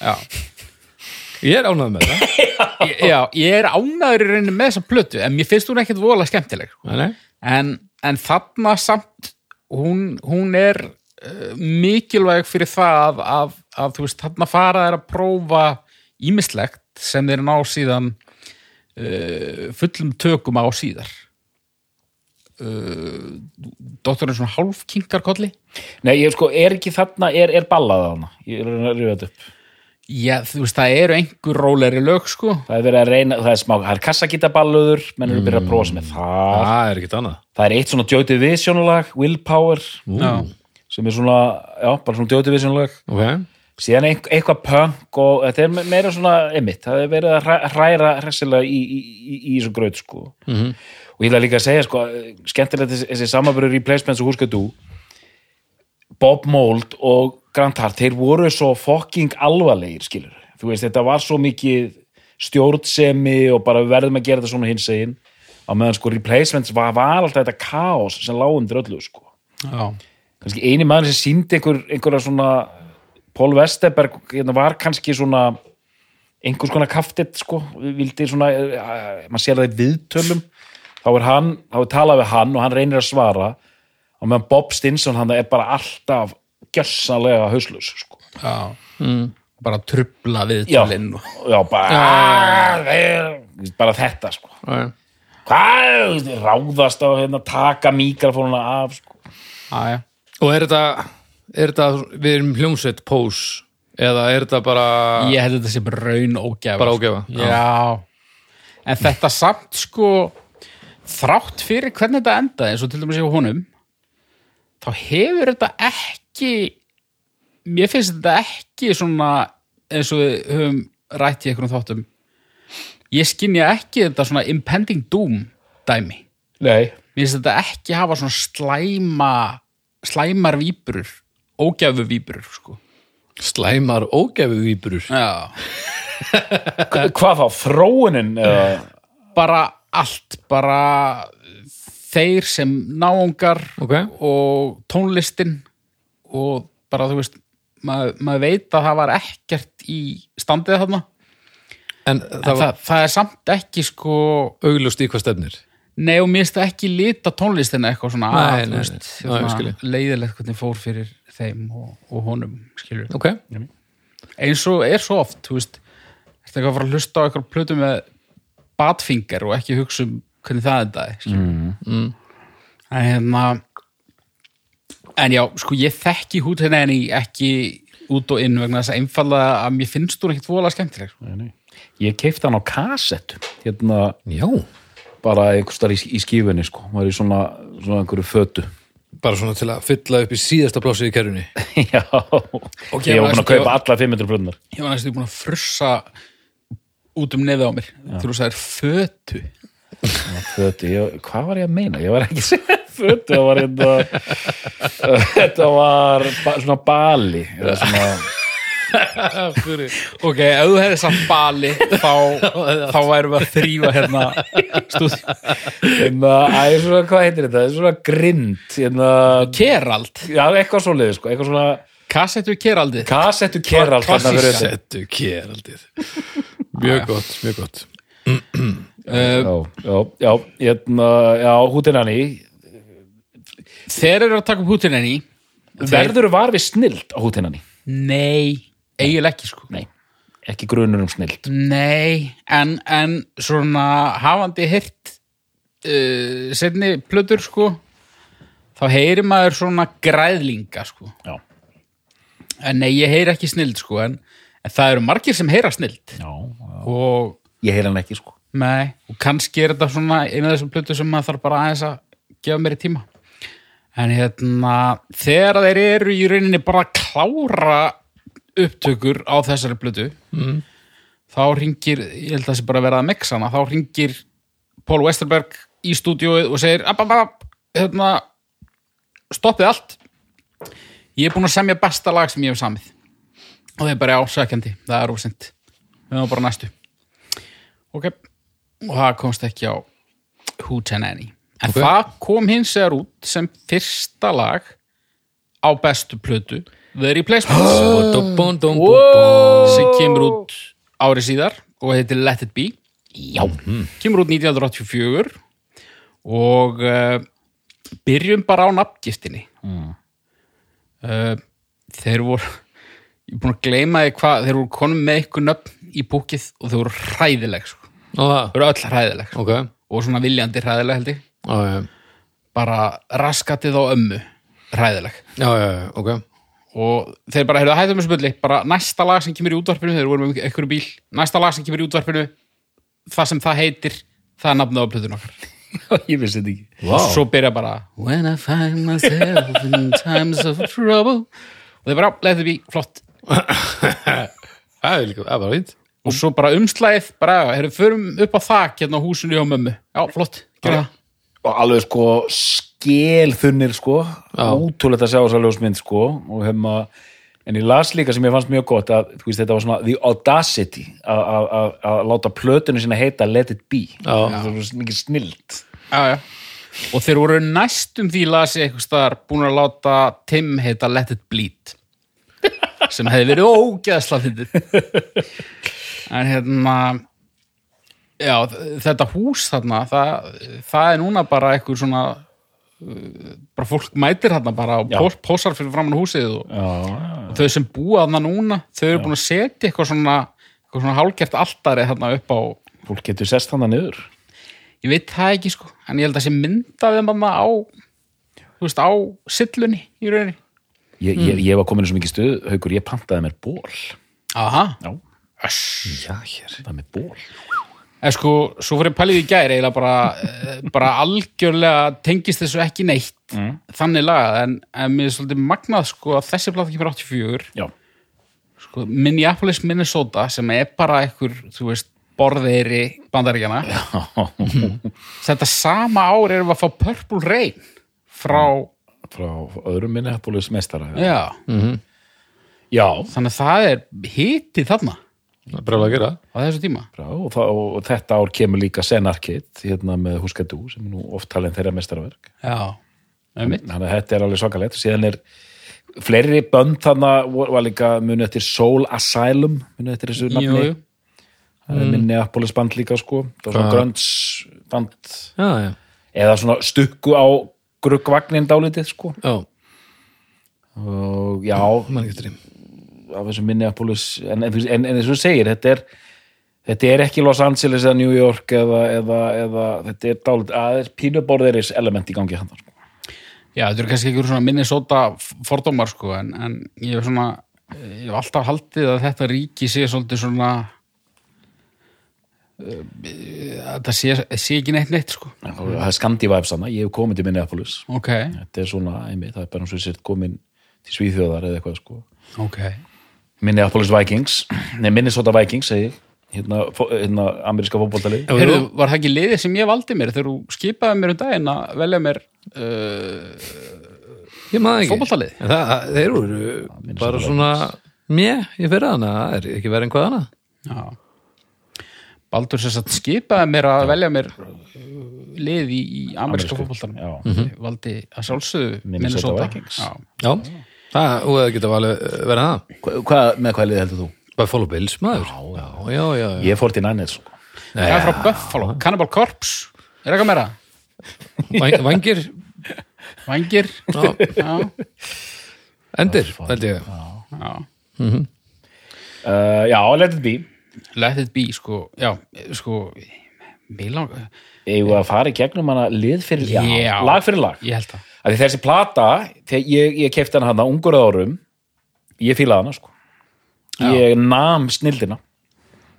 já. ég er ánægð með það Ég- já, ég er ánæður í rauninni með þessa plötu en mér finnst hún ekkert voðalega skemmtileg sko. En, en þarna samt hún, hún er uh, mikilvæg fyrir það að, að þú veist, þarna fara er að prófa ímislegt sem þeir ná síðan uh, fullum tökum á síðar uh, Dótturinn svona hálf kinkarkolli Nei, ég sko, er ekki þarna, er, er ballað þarna Ég er að rifja þetta upp. Já, þú veist, það eru einhver rólegri lög sko. Það er verið að reyna, það er smá, það er kassagítaballuður menn eru að byrja að prófa sem er það. Það er ekkert annað. Það er eitt svona Joy Division lag, Willpower Já, sem er svona, já, bara svona Joy Division lag Ok, síðan eit- eitthvað punk og þetta er me- meira svona emitt, það er verið að hræ- hræra hressilega í, í, í, í þessu gröð sko. -hmm. og ég ætla líka að segja sko, skemmtilegt þessi, þessi samaburður replacements og húska þú. Bob Mould og Grant Hart þeir voru svo fucking alvarlegir skilur, þú veist, þetta var svo mikið stjórnsemi og bara við verðum að gera þetta svona hins egin á meðan sko replacements var, var alltaf þetta kaos sem lá undir öllu sko. Kannski eini maður sem síndi einhver, einhverja svona Pól Vesterberg hérna, var kannski svona einhvers konar kaftitt sko, vildi svona uh, maður sér það í viðtölum þá er hann, þá er talað við hann og hann reynir að svara og meðan Bob Stinson hann er bara alltaf gjössanlega hauslaus sko. já. bara trubla við já, já, bara bara þetta sko ok hvað, ráðast á hérna, taka mikrofónuna af sko. já, já. Og er þetta, er þetta við erum hljómsveit pós eða er þetta bara ég held þetta sé bara raun ógefa Bara ógefa, sko. já. en þetta samt sko þrátt fyrir hvernig þetta endaði eins og til dæmis hjá honum þá hefur þetta ekki mér finnst þetta ekki svona eins og við höfum rætt í einhverjum þáttum. Ég skinja ekki þetta svona impending doom dæmi. Nei, mér finnst þetta ekki hafa svona slæma slæmar víbrur ógæfu víbrur sko slæmar ógefu výbrur já hvað þá, þróunin eða bara allt bara þeir sem náungar Ok. og tónlistin og bara þú veist maður, maður veit að það var ekkert í standið þarna En en það það, var það, er samt ekki sko augljóst í hvað stefnir nei og mér finnst það ekki lita tónlistina eitthvað svona Nei, að, nei, þú veist, nei. Ég. leiðilegt hvernig fór fyrir þeim og, og honum skilur Ok, eins og er svo oft þú veist, ertu eitthvað að fara að hlusta á eitthvað plötu með badfinger og ekki hugsa um hvernig það endaði mm. Mm. en hérna en já, sko ég þekki hút hérna en ekki út og inn vegna þess að einfallega að mér finnst hún ekkit vola skemmtileg sko. Nei, nei. Ég keipti hann á kassettu hérna já bara einhvers þar í, í skífunni sko, var í svona, svona einhverju fötu Bara svona til að fylla upp í síðasta plásið í kerjunni Já, Ok, ég var búin að kaupa alla 500 plötunar ég var næstu búin að frussa út um nefið á mér. Þú sagðir fötu. Fötu, ég, hvað var ég að meina? Ég var ekki að segja fötu, það var hérna þetta var svona bali eða svona, ok, ef þú hefði samt bali þá, þá værum við að þrýfa hérna stúdíu hérna, æ, svona, hvað heitir þetta? Svona grind hérna, Kerald, já, eitthvað svo liði sko, eitthvað svona kassettu Keraldið. Kassettu kerald þarna fyrir utan. Settu keraldið. Mjög gott, mjög gott. Já, já, já, hérna, já, hútin hann í þeir eru að taka upp hútin henni Verður var við snild á hútin hann í? nei, eiginlega ekki sko. Nei, ekki grunur um snild. Nei, en, en svona hafandi hirt uh, setni plötur sko þá heyri maður svona græðlinga sko. Já, en nei, ég heyri ekki snild sko en, en það eru margir sem heyra snild. Já, já. og Ég heyr hann ekki sko. Nei, og kannski er þetta svona eina af þessum plötu sem maður þarf bara aðeins að gefa mér í tíma. En hérna, þegar þeir eru í rauninni bara að klára upptökur á þessari plötu, mm. þá ringir, ég held að það sé bara að vera að mixa hana, þá ringir Paul Westerberg í stúdíóið og segir, app, app, app, hérna, stoppið allt. Ég er búin að semja besta lag sem ég hef samið. Og þeir bara, já, sökjandi, það er ósint. Við erum bara næstu ok og það komst ekki á Hootenanny en það kom hins vegar út sem fyrsta lag á bestu plötu The Replacements. Sem kemur út ári síðar og heitir Let It Be. Já, kemur út 1984 og uh, byrjum bara á nafngiftinni. Uh, þeir voru ég er búin að gleyma því hvað þeir voru konum með ykkur nöfn í búkið og þeir voru hræðileg sko. Þeir voru öll hræðileg sko. ok. Og svona viljandi hræðileg held ég. Já, já, bara raskatið á ömmu hræðileg. Já, já, já, ok og þeir bara, heyrðu, hættum þessu bulli. Bara næsta lag sem kemur í útvarpinu þeir voru með einhverju bíl, næsta lag sem kemur í útvarpinu það sem það heitir það er nafnið á plötun okkar. Ég vissi þetta ekki. Og svo byrja bara When I find myself in times of trouble. Og þeir bara, it be, flott. Það er líka, það var fínt. Og svo bara umslæðið, bara, heyrðu, förum upp á þak hérna á húsinu hjá mömmu. Já, flott, gera það og alveg sko skélþunnir sko. Ótrúlegt að sjá þess að ljósmynd sko. Og hefma en ég las líka sem ég fannst mjög gott að þú veist, þetta var svona the audacity að- að að- að láta plötunni sinna heita Let It Be. Já. það var mikið snilt. Já, já. og þeir voru næstum því lasi eitthvað staðar búin að láta Tim heita Let It Bleed sem hefði verið ógeðsla en hérna já, þetta hús þarna það, það er núna bara eitthvað svona bara fólk mætir þarna bara og pósar fyrir framann húsið og, og þau sem búa þarna núna þau eru búin að setja eitthvað svona eitthvað svona hálgert altari þarna upp á fólk getur sest þannig niður. Ég veit það ekki sko, en ég held að sé mynda þeim þarna á þú veist, á sillunni í rauninni. Ég, ég, ég var komin í svo mikið stuð haukur, ég pantaði mér ból Aha. já, Já, hér. Það með ból En sko, svo fyrir pælið í gæri eiginlega bara, eh, bara algjörlega tengist þessu ekki neitt. Þannig lagað, en, en mér er svolítið magnað sko að þessi plata kemur 84 já, sko, Minneapolis, Minnesota sem er bara einhver, þú veist borðeiri bandaríkjana þetta sama ár erum við að fá Purple Rain frá, frá öðrum Minneapolis meistara já, já, þannig að það er hitið þarna Það er bara að gera. Á þessu tíma? Já, og, það, og þetta ár kemur líka Senarkit hérna með Huskadú sem er nú oft talin þeirra mestarverk Já, einmitt. Þannig að þetta er alveg svakalegt. Og síðan er fleiri bönd þannig var líka muni eftir Soul Asylum muni eftir þessu nafni. Jú, jú. það er Minneapolis band líka sko. Það var svona grönns band Já, já, eða svona stukku á gruggvagnin dálítið sko. Já, og já, mann ekki eftir því af þessu Minneapolis en, en, en, en eins og segir, þetta er þetta er ekki Los Angeles eða New York eða, eða, eða þetta er dálítið aðeins pínuborðiris element í gangi hann sko. Já, þetta eru kannski einhverjum svona Minnesota fordómar sko, en, en ég hef svona ég hef alltaf haldið að þetta ríki sé svolítið svona uh, þetta sé, sé ekki neitt neitt sko. Já, það er Scandi-vibes hana, ég hef komið til Minneapolis. Ok, þetta er svona, einmitt, það er bara eins og sér komin til Svíþjóðar eða eitthvað sko. Ok Minneapolis Vikings, nei Minnesota Vikings segi ég, hérna, hérna ameríska Heyrðu, var það ekki liðið sem ég valdi mér þegar þú skipaði mér um daginn að velja mér uh, Ég maður ekki. Fótboltalið? En það, Þeir eru bara svona Mjö, ég fyrir hana, það er ekki verið en hvað hana Já. Baldur sem sagt skipaði mér að velja mér lið í, í ameríska. fótboltanum. Já. Ég valdi að sjálfsögðu Minnesota Minnesota. Vikings. Já. Já, það, og það geta verið það. Hva, með hvað liði heldur þú? Buffalo Bills maður. Já, já, já, já. Ég fór til Niners sko. Það er frá Buffalo, Cannibal Corpse. Er eitthvað meira? Vangir Já, endir, held ég. já. Uh, Já, let it be. Let it be, sko. Já, sko Mér lang Eigum við að fara í gegnum hana lið fyrir Já. lag fyrir lag. Ég held það Því þessi plata, ég, ég kefti hana hana ungur að árum ég fílaði hana sko. Ég nam snildina.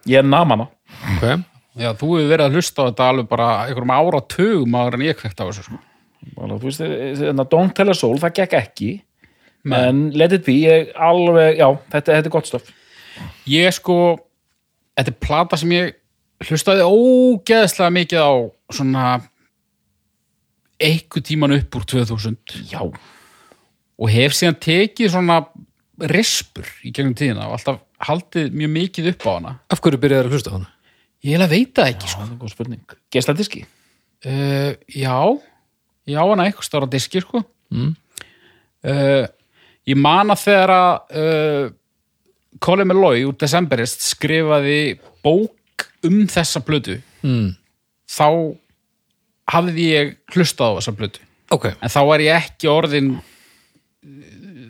Ég nam hana. Ok, Já, þú hefur verið að hlusta á þetta alveg bara einhverjum áratugum áður en ég kvekta á þessu sko. Þú veist, þannig að Don't Tell a Soul, það gekk ekki en Let It Be, ég alveg já, þetta, þetta er gott stoff. Ég sko Þetta er plata sem ég hlustaði ógeðslega mikið á svona einhver tíman upp úr 2000 já, og hef síðan tekið svona rispur í gegnum tíðina og alltaf haldið mjög mikið upp á hana af hverju byrjaði að hlusta á hana? Ég hef að veita það ekki sko. það er góð spurning Geisladiski, Uh, já, já hana eitthvað stóra diski sko mm. ég man að þegar að uh, Colin Meloy úr Decemberist skrifaði bók um þessa plötu mm. þá hafði ég hlustað á þessa plötu. Ok, en þá var ég ekki orðin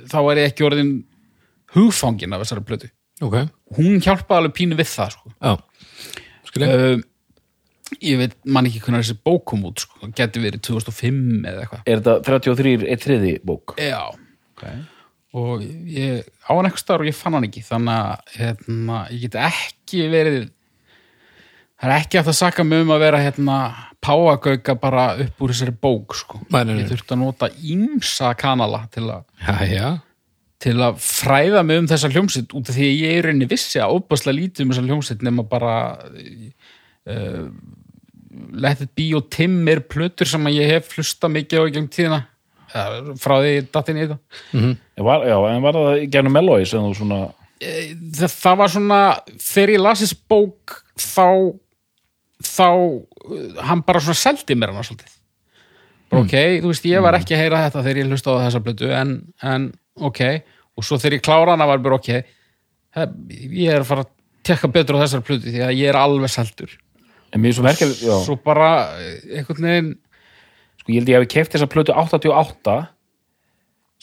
þá var ég ekki orðin hugfangin af þessari plötu. Ok. Hún hjálpaði alveg pínu við það sko. uh, ég veit man ekki hvernig þessi bók kom út sko. geti verið 2005 eða eitthvað. Er þetta 33 eitt þriði bók? já, Okay. og ég á hann eitthvað staðar og ég fann hann ekki. Þannig að hérna, ég get ekki verið það er ekki hægt að saka mig um að vera hérna páagauka bara upp úr þessari bók sko. Nei, nei, nei. ég þurfti að nota ímsa kanala til að til að fræða mig um þessa hljómsitt út af því að ég er rauninni vissi að óbærslega lítið um þessa hljómsitt nema bara uh, Let it be og Tim er plötur sem að ég hef hlusta mikið á í gengum tíðina frá því datin í þetta Var, já, en var það í gernum Melloy sem þú svona það, það var svona þegar ég las þessi bók þá þá uh, hann bara svona seldi mér hann svolítið. Bara ok, þú veist, ég var ekki að heyra þetta þegar ég hlusta á þessa blötu en, en ok, og svo þegar ég klára hana var bara ok ég er að fara að tekka betur á þessar blötu því að ég er alveg seldur. En mér er svo já, svo bara eh, einhvern veginn sko ég held ég hafi keft þessa plötu 88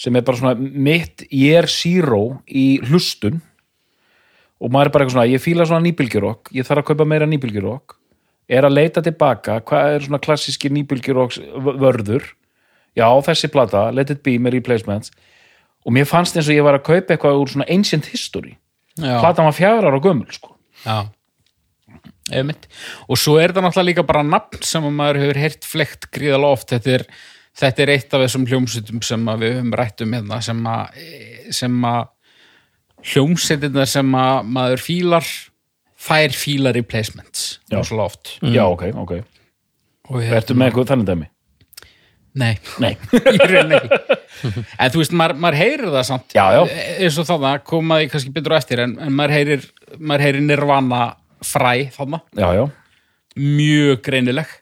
sem er bara svona mitt year zero í hlustun. Og maður er bara eitthvað svona, ég fíla svona nýbylgjurokk, ég þarf að kaupa meira nýbylgjurokk er að leita tilbaka, hvað er svona klassíski nýbylgjurokks vörður? Já, þessi plata, Let It Be með replacements. Og mér fannst eins og ég var að kaupa eitthvað úr svona ancient history. Já, platan var fjara á gömul sko. Já. Og svo er það náttúrulega líka bara nafn sem að maður hefur heyrt flekt gríðalega oft. Þetta er, þetta er eitt af þessum hljómsveitum sem við höfum rætt um hérna sem að, hljómsveitina sem að maður fílar þær fílar replacements Já. rosalega oft já, ok, ok, og hérna- ertu með eitthvað þannig dæmi? Nei, Nei, í rauninni ekki. En þú veist, maður, maður heyrir það samt. Já, já. eins og þannig komaði kannski betur á eftir en, en maður heyrir, maður heyrir nirvana fræ þannig já, já. Mjög greinileg.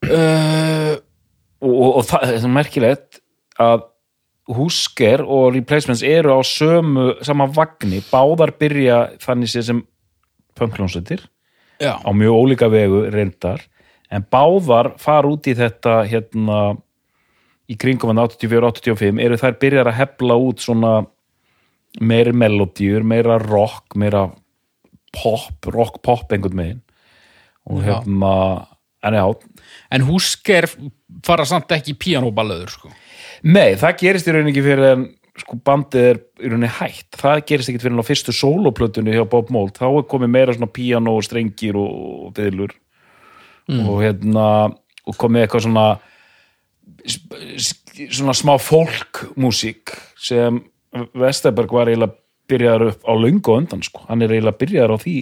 Uh, og, og, og það það er merkilegt að Husker og Replacements eru á sömu, sama vagni. Báðar byrja þannig séð sem punkljónsveitir já, á mjög ólíka vegu reyndar. En báðar fara út í þetta hérna í kringum hann 84-85 eru þær byrjar að hefla út svona meiri melodíur, meira rock meira pop, rock pop einhvern megin og hérna en já, en húsker fara samt ekki í píanóballöður sko. Nei, það gerist í rauninni ekki fyrir en sko bandið er í rauninni hætt. Það gerist ekki fyrir fyrstu sóloplötunni hjá Bob Mold, þá er komið meira svona píano og strengir og, og byðlur og hérna og komið eitthvað svona svona smá folkmúsík sem Vesterberg var eiginlega byrjaður upp á löngu á undan sko, hann er eiginlega byrjaður á því.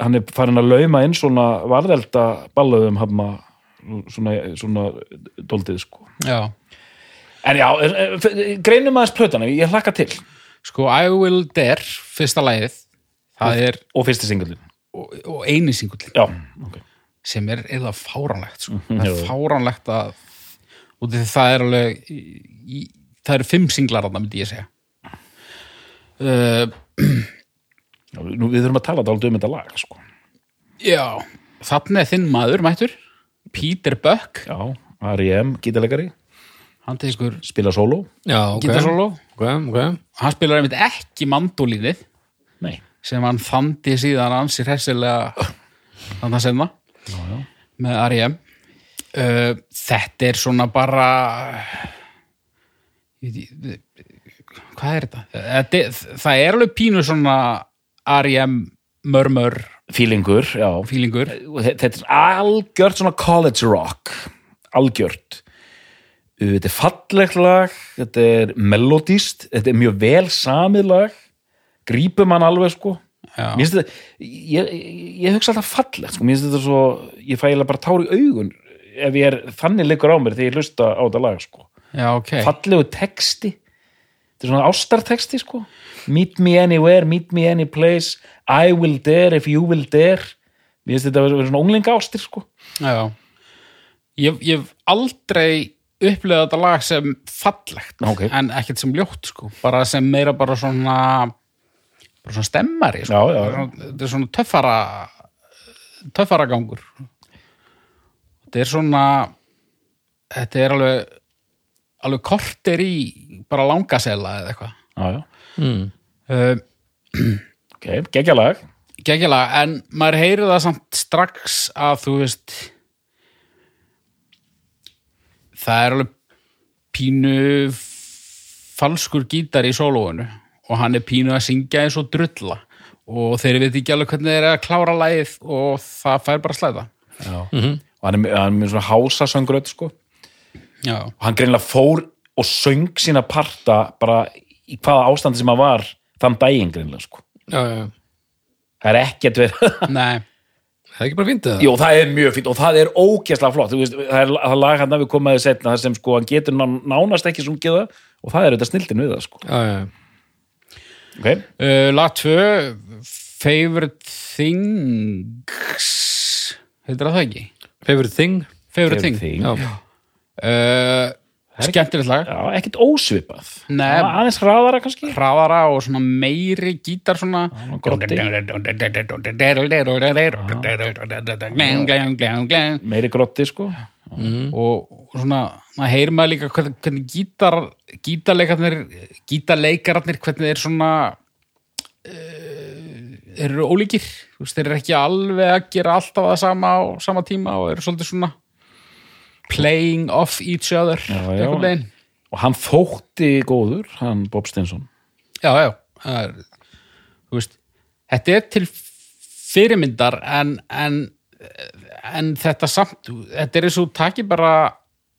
Hann er farin að lauma inn svona varðelda ballöðum svona, svona doldið sko. Já, En já, eh, eh, greinum aðeins plötana, ég hlakka til sko I Will Dare fyrsta lagið það er, og fyrsti singullin og, og eini singull Já, ok sem er eða fáránlegt sko. Mhm, það jú. er fáránlegt að og það er alveg í, það eru fimm singlar að það myndi ég segja uh, já, nú, Við þurfum að tala dálítið um þetta lag sko. já þannig er þinn maður mættur Peter Buck, Já, R.E.M. gítalegari hann tegur spila sóló. Já, ok. Gítarsóló ok, ok, hann spilar einmitt ekki mandólínið Nei, sem hann þandi síðan ansi hressilega þannig að senna með R.E.M. Uh, þetta er svona bara ég, ég, hvað er þetta? þetta það er alveg pínu svona R.E.M. mörmör. Fílingur, já. Fílingur. Þetta er algjört svona college rock. Algjört Þetta er fallegt lag þetta er melodíst þetta er mjög vel samið lag grípum hann alveg sko. Já. Mér finnst þetta, ég, ég, ég hugsa alltaf fallegt sko, mér finnst þetta svo, ég fæ eiginlega bara tár í augun ef ég er þannig leikur á mér þegar ég hlusta á þetta lag sko. Já, ok. Fallegu texti þetta er svona ástarteksti sko. Meet me anywhere, meet me any place I will dare if you will dare. Mér finnst þetta að vera svona unglinga ástir sko. Já. Ég hef aldrei upplegað þetta lag sem fallegt Ok. en ekkert sem ljótt sko. bara sem meira bara svona bara svona stemmari sko. Já, já, þetta er svona töffara töffara gangur þetta er svona þetta er alveg alveg korter í bara langasela eða eitthvað Já, já. uh, Ok, geggjalag. geggjalega, en maður heyrir það samt strax að þú veist það er alveg pínu falskur gítar í sólóinu og hann er pínu að syngja eins og drulla og þeir veit ekki alveg hvernig þeir eru að klára lagið og það fær bara að slæða Já. Og hann er, með- hann er með svona hásasöngröð, sko. Já, Og hann greinlega fór og söng sína parta bara í hvaða ástandi sem hann var þann daginn greinlega, sko. já, já. Það er ekkert verið. nei Það er ekki bara fyndið það? Jú, það er mjög fínt og það er ógeðslega flott. Þú Veist, það er það lag hann að við komaði setna þar sem sko hann getur ná- nánast ekki sungið það og það er þetta snildin við það, sko. Já, já. Ok, uh, Lag 2 Favorite Things heitir það það ekki? Favorite thing? Favorite Thing, Thing. Já. Uh, Skemmtilegt lag Já, ekkert ósvipað. Nei. Það var Aðeins hraðara kannski. hraðara og svona meiri gítar svona grotti. Meiri grotti, sko. og svona maður heyrir maður líka hvernig, gítar gítarleikarnir gítarleikararnir hvernig þeir svona uh, þeir eru ólíkir þeir eru ekki alveg að gera alltaf það sama á sama tíma og eru svolítið svona playing off each other Já, já. Og hann þótti góður, hann Bob Stensson. já, já er, veist, þetta er til fyrirmyndar en, en, en þetta samt þetta er eins og takir bara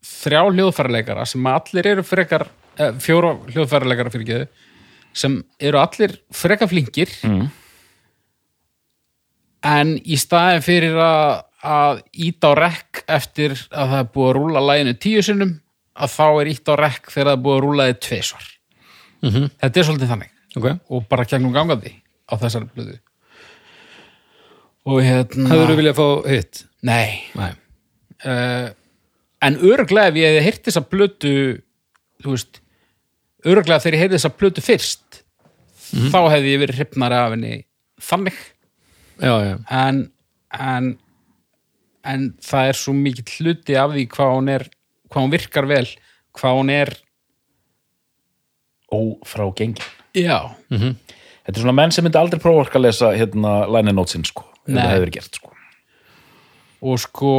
þrjá hljóðfæraleikara sem allir eru frekar eh, fjóra hljóðfæraleikara fyrir geðu sem eru allir frekar flinkir Mm. en í staðin fyrir að, að íta á rekk eftir að það er búið að rúla læginu tíu sinnum að þá er íta á rekk þegar það er búið að rúla þið tvisvar Mhm. þetta er svolítið þannig Ok. og bara gegnum gangandi á þessari blöðu og hérna Hefur þú viljað fá hitt? nei Nei. uh, en öruglega ef ég hefði heyrt þessa blötu þú veist öruglega þegar ég heyrði þessa blötu fyrst þá hefði ég verið hrifnari af henni þannig Já, já. en, en en það er svo mikill hluti af því hvað hún er hvað hún virkar vel hvað hún er Ófrá gengin. já, Þetta er svona menn sem myndi aldrei prófa að lesa hérna line notes-in, sko. Það hefur gert, sko. og sko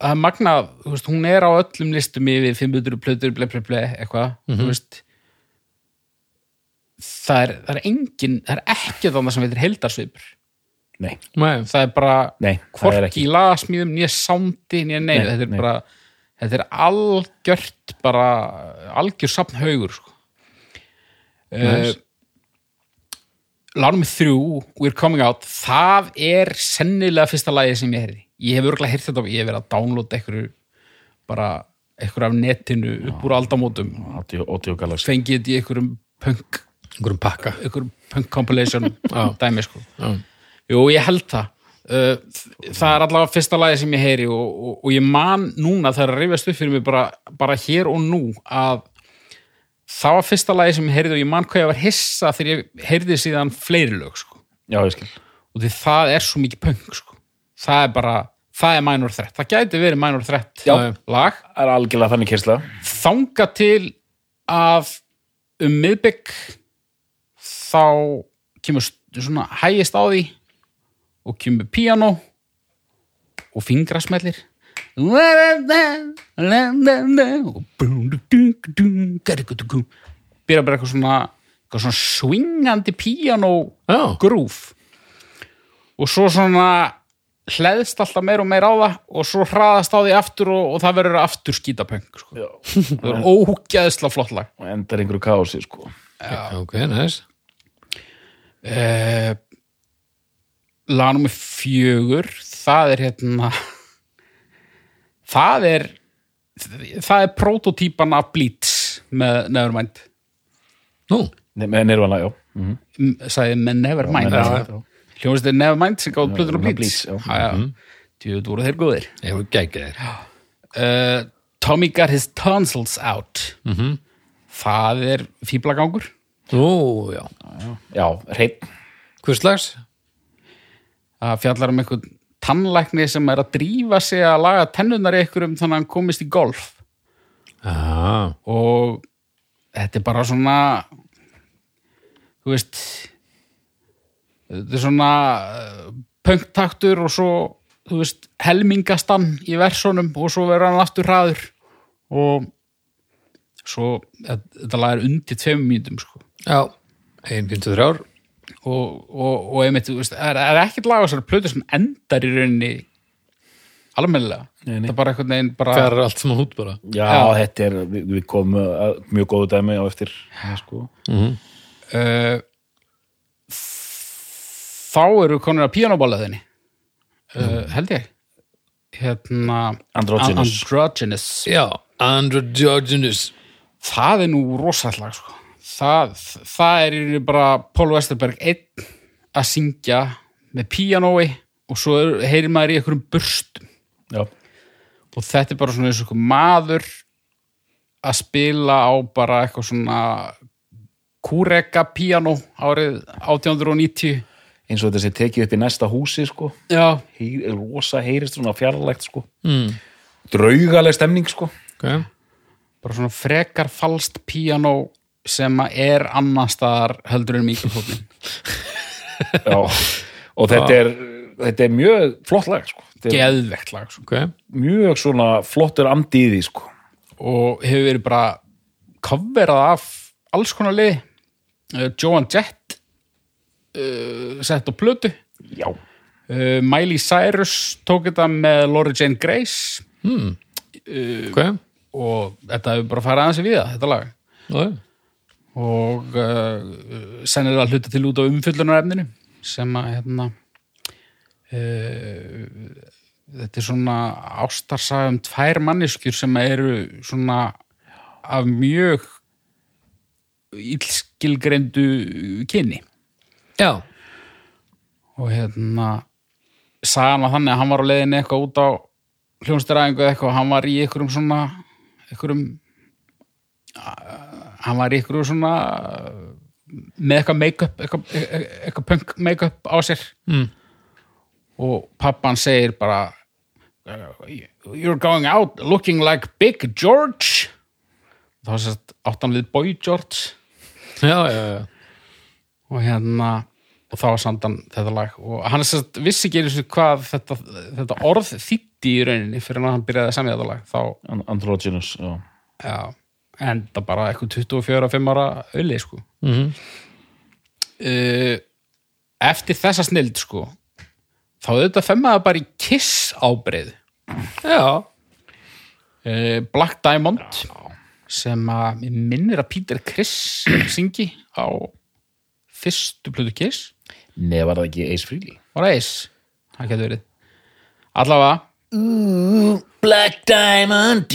það er magnað, þú veist, hún er á öllum listum yfir 500 plötur, ble, ble, ble, eitthvað, þú veist það er, það er engin, það er ekki þannig sem heitir heldarsvipur, Nei, Nei. það er bara nei, er hvorki lagasmíðum, nýja sándi nýja nei, Nei, þetta er nei. bara þetta er algjört bara algjör safn haugur sko. Uh, Lánum með þrjú We're Coming Out, það er sennilega fyrsta lagi sem ég heyrði ég hef örgulega heyrt þetta, ég hef verið að downloada einhverju bara einhverju af netinu upp úr aldamótum Audio Galaxy. fengið þetta í einhverjum punk Einhverjum pakka. einhverjum punk compilation dæmi sko Já. Jú, ég held það Uh, það er allavega fyrsta lagi sem ég heyri og, og, og ég man núna það er að rifjast upp fyrir mig bara, bara hér og nú að það var fyrsta lagi sem ég heyrði og ég man hvað ég var hissa þegar ég heyrði síðan fleiri lög sko. Já, ég skil. og því það er svo mikið punk sko. það er bara, það er minor threat það gæti verið minor threat Já. lag Það er algjörlega þannig kyrsla. þanga til að um miðbygg þá kemur svona hægist á því og kemur píanó og fingrasmellir og byrja bara eitthvað svona, eitthvað svona swingandi píanó Já. grúf og svo svona hleðst alltaf meir og meir á það og svo hraðast á því aftur og, og það verður aftur skítapöng sko. Það er ógeðsla flott lag Og endar einhverju kási, sko. Ok, næs. uh, lag nummer fjögur það er hérna það er það er prototýpan af Bleach með Nevermind. Nú, Með Nirvana, já. Mm M- sagði með Nevermind? Já. hljóðast er Nevermind sem gáð plötur og Nevermind Bleach. Bleach, já. já, já. djúðu voru þeir góðir. Ég voru gægir uh, Tommy got his tonsils out. Mhm. það er fíblagangur Nú, já. Já, hreinn. Hvers slags? Það fjallar um einhvern tannlækni sem er að drífa sig að laga tennunar í einhverjum þannig að hann komist í golf. Já, og þetta er bara svona þú veist þetta er svona uh, punktaktur og svo þú veist, helmingastan í versónum og svo verður hann aftur hraður. Og svo þetta lag er undir tveim mínútum sko. Já 1.53 og, og, og einmitt, þú veist, er, er ekkert lag á þessari plötu sem endar í rauninni almennilega Nei, nei. þetta er bara einhvern veginn bara Hvað er allt saman út bara? Já, Já. þetta er, við, við komum að mjög góðu dæmi á eftir ja, sko. uh, þá eru konur að píanóbálaðinni uh, held ég hérna Androgynous. Androgynous. Já, Androgynes það er nú rosallag sko. Það, það er í rauninni bara Paul Westerberg einn að syngja með píanói og svo er, heyrir maður í einhverjum burstum Já, og þetta er bara svona eins og einhver maður að spila á bara eitthvað svona kúreka píanó árið 1890 eins og þetta sé tekið upp í næsta húsi sko. já, Heyr, rosa heyrist svona fjarlægt sko. mm. draugaleg stemning sko. okay. bara svona frekar falskt píanó sem er annar staðar heldur en mikrofónin Já. og þetta er, þetta er mjög flott lag sko. Þetta er geðvegt lag sko. Okay. mjög svona flottur andi í því sko. og hefur verið bara coverað af alls konar liði uh, Joan Jett uh, sett á plötu Já, uh, Miley Cyrus tók þetta með Laura Jane Grace Okay. og þetta hefur bara farið aðeins í viða þetta lag Okay. Og uh, sennilega hluta til út á umfyllunarefninu sem að hérna uh, þetta er svona ástarsaga um tvær manneskjur sem eru svona af mjög illskilgreindu kynni. Já, og hérna sagan var þannig að hann var á leiðinni eitthvað út á hljónstæræðingu eða eitthvað og hann var í einhverjum svona einhverjum hann var í einhverjum svona með eitthvað make-up eitthvað, eitthvað, punk make-up á sér Mm. og pappan segir bara uh, you're going out looking like Big George þá sérst átt hann við Boy George já, já, já. og hérna og þá samt hann þetta lag og hann sérst, vissi ekki einu sinni hvað þetta, þetta orð þýtti í rauninni fyrir að hann byrjaði að semja þetta lag þá, An- Androgynous já. Já, enda bara eitthvað 24-5 ára auðli sko. Mhm. uh, eftir þessa snild sko þá auðvitað femmaði bara í Kiss ábreið já. uh, Black Diamond sem að minnir að Peter Criss syngi á fyrstu plötu Kiss. Nei, var það ekki Ace Frehley? var það eis, það getur verið. Allavega. Black Diamond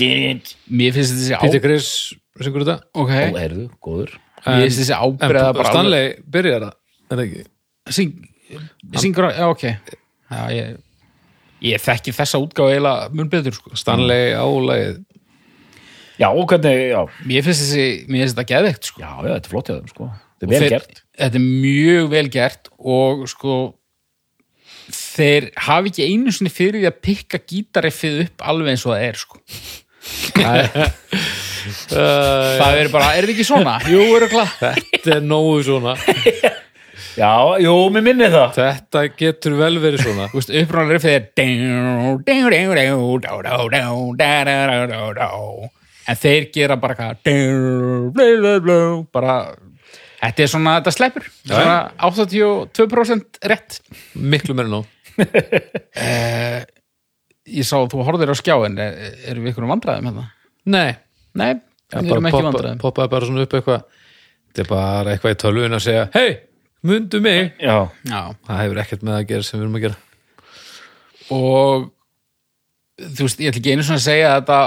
mér finnst þessi á Peter Chris syngur þetta? Ok, Ó, heyrðu, góður. Mér finnst þessi ábreða bara Stanley byrjar það Er það ekki? alveg- syng, syngur, já ok. Já, ég, ég þekki þessa útgáð eiginlega mun betur sko. Stanley álægið Já, og hvernig, já, mér finnst þessi, mér finnst þetta geðvegt sko. já, já, þetta er flott hjá þeim sko. Þetta er vel Þeir- gert. þetta er mjög vel gert og sko þeir hafi ekki einu sinni fyrir því að pikka gítariffið upp alveg eins og það er sko það er, er bara, er þetta ekki svona? Jú, eru klart Þetta er nógu svona Já, jú, mér minni það Þetta getur vel verið svona Þú veist, upprunalega riffið er en þeir gera bara hvað bara þetta er svona, þetta sleppur svona 82% rétt Miklu meira nóg ég sá að þú horfðir á skjáin er, erum við ykkur vandræðum hérna? Nei, Nei, við erum ekki vandræðum. poppaði bara svona upp eitthvað. Þetta er bara eitthvað í tölvun að segja Hei, mundu mig. Já, Já, Það hefur ekkert með að gera sem við erum að gera. Og þú veist, ég ætla ekki einu svona að segja að þetta,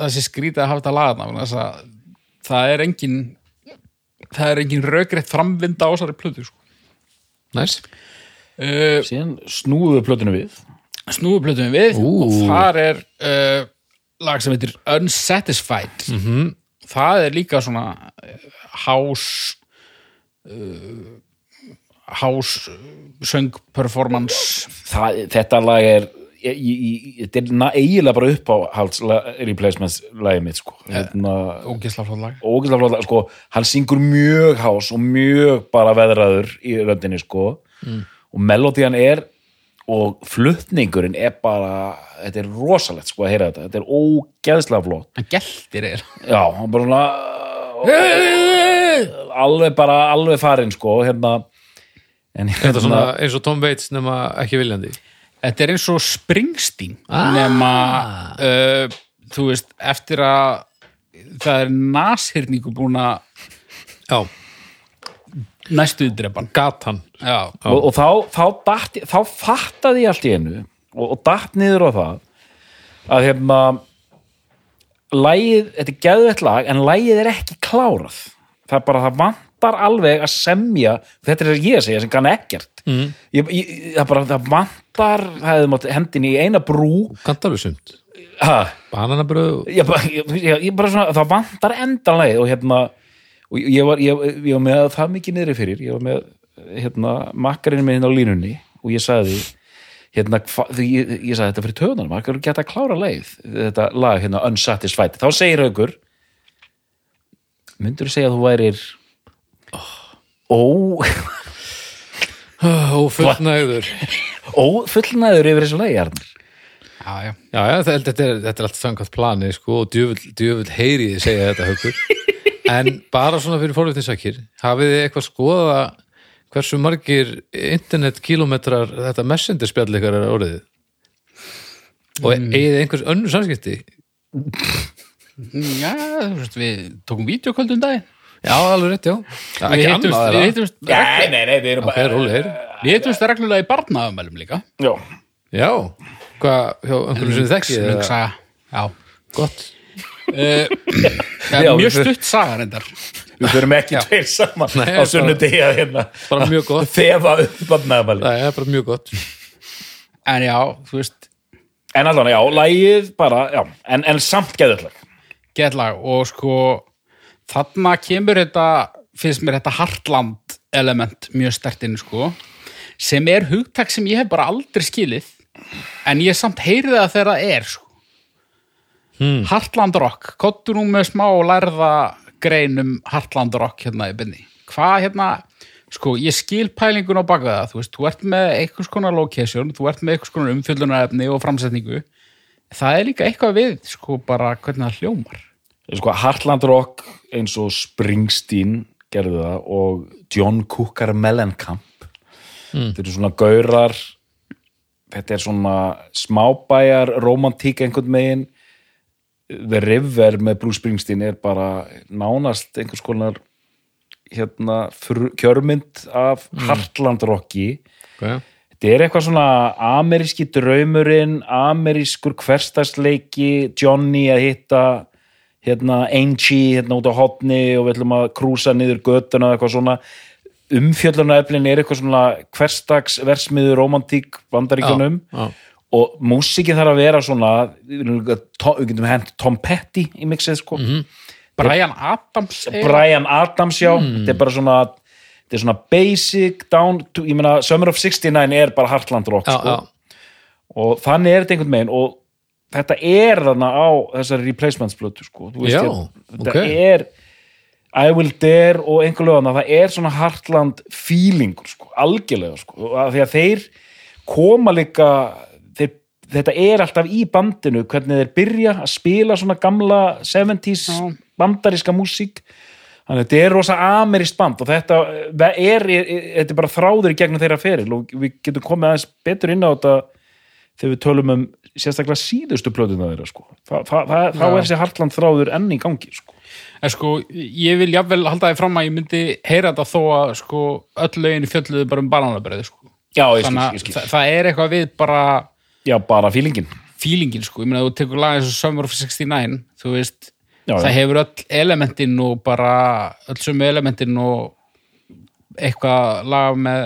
það sé skrítið að hafa þetta lagana þess að það er engin það er engin rökrétt framvinda á þessari plötu sko. Næs uh, síðan snúðu plötinu við snúðuplötum við Ú. og þar er uh, lag sem heitir Unsatisfied. -hmm. það er líka svona uh, house uh, house söng performance það, þetta lag er þetta er eiginlega bara upp á halds replacements lagið mitt sko. hérna, ógisla flott lag. Ógeðslega flott lag, sko, hann syngur mjög hás og mjög bara veðraður í röndinni sko. Og melodían er og flutningurinn er bara þetta er rosalegt sko að heyra þetta. Þetta er ógeðslega flott. Hann geltir er. Já, hann bara svona alveg bara alveg farinn sko hérna. En Þetta er svona eins og Tom Waits nema ekki viljandi? Þetta er eins og Springsteen. Ah. nema uh, þú veist, eftir að það er nashyrningu búin að Já, næstuði drepan gatan. Já, og, og þá, þá, datt, þá fattaði ég allt í einu og, og datt niður á það að hérna lægið, þetta er geðvett lag en lægið er ekki klárað. Það er bara, það vantar alveg að semja þetta er ég að segja sem kann ekkert. Mm. ég, ég, það bara, það vantar það hefði mátt hendin í eina brú. Kantar við sumt? Ha, Bananabröð ég, ég bara svona, það vantar endanlega og hérna og ég var, ég, ég var með það mikið niðri fyrir. Ég var með hérna, makkarinn með hérna á línunni og ég sagði hérna, hva, ég, ég sagði þetta fyrir töðunum maður geta að klára leið þetta lag hérna Unsatisfied, þá segir aukur myndur þú segja að þú værir ó, Og fullnægður ó fullnæður yfir þessu lagi Arnar já, já. Já, já, þetta, þetta, er, þetta er allt samkvæmt plani sko, og djöfull, djöfull heyri þið segja þetta höfður en bara svona fyrir fórvitinnsakir hafið þið eitthvað skoða hversu margir internetkilometrar þetta messenger spjall ykkar er orðið? Og mm. eigið þið einhvers önnur samskipti? Já, þú veist, við tókum vídeokvöldum daginn. Já, alveg rétt, já, já við Ekki hittumst, annað við hittumst reglulega í barnaðumælum líka. Já, Já, hvað, hjá einhverjum sem þið þekkið já. Gott Já, mjög við- stutt saga reyndar. Við fyrir ekki tveir saman Nei, á bara- sunnudegi að hérna Bara mjög gott. þefa upp barnaðamæli Það er bara mjög gott. En já, þú veist, en allan, já, lægið bara já, en, en samt geðurlag getlag og sko þarna kemur þetta finnst mér þetta Heartland element mjög stert inn sko sem er hugtak sem ég hef bara aldrei skilið en ég samt heyrði það þegar það er sko hmm. Heartland Rock, kottur nú með smá lærða greinum Heartland Rock hérna í bynni hvað hérna, sko ég skil pælingun á baka það, þú veist, þú ert með einhvers konar location, þú ert með einhvers konar umfjöllunarefni og framsetningu. Það er líka eitthvað við, sko, bara hvernig það hljómar. Sko, Heartland Rock eins og Springsteen gerði það og John Cooker Mellencamp. Þetta eru svona gaurar þetta er svona smábæjar romantík einhvern megin The River með Bruce Springsteen er bara nánast einhvers konar hérna kjörmynd af Heartland Rocki okay. Þetta er eitthvað svona ameríski draumurinn, amerískur hverstagsleiki, Johnny að hitta hérna Angie hérna út á hotni og við ætlum að krúsa niður göttuna eitthvað svona umfjöllunareflin er eitthvað svona hverstagsversmiður romantík bandaríkjunum já. Og músikin þarf að vera svona við getum hent Tom Petty í mixið sko. Brian Adams Brian Adams já, þetta er bara svona þetta er svona basic down to, ég meina Summer of 69 er bara Heartland Rock Já, sko. já, og þannig er þetta einhvern veginn og þetta er þarna á þessari replacements blötu sko. Veist, Já, ég, þetta ok. er I Will Dare og einhver lögana það er svona Heartland feelingur sko, algjörlega sko, því að þeir koma líka þetta er alltaf í bandinu hvernig þeir byrja að spila svona gamla 70s Já. bandaríska músík þannig að þetta er rosa amerískt band og þetta er, er, er, þetta er bara þráður í gegnum þeirra feril og við getum komið aðeins betur inn á þetta þegar við tölum um sérstaklega síðustu plötuna þeirra sko. Þa, það, það, þá er þessi Hartland þráður enn í gangi sko. En sko, ég vil jafnvel halda því fram að ég myndi heyra þetta þó að sko öll lögin fjöldluðu bara um bananabröði sko. já, ég skil, Þannig ég að skil. það, það er eitthvað við bara já, bara fílingin feelingin sko, ég meina þú tekur lag eins og Summer of 69, þú veist Já, það já. hefur öll elementin og bara öll sömu elementin og eitthvað lag með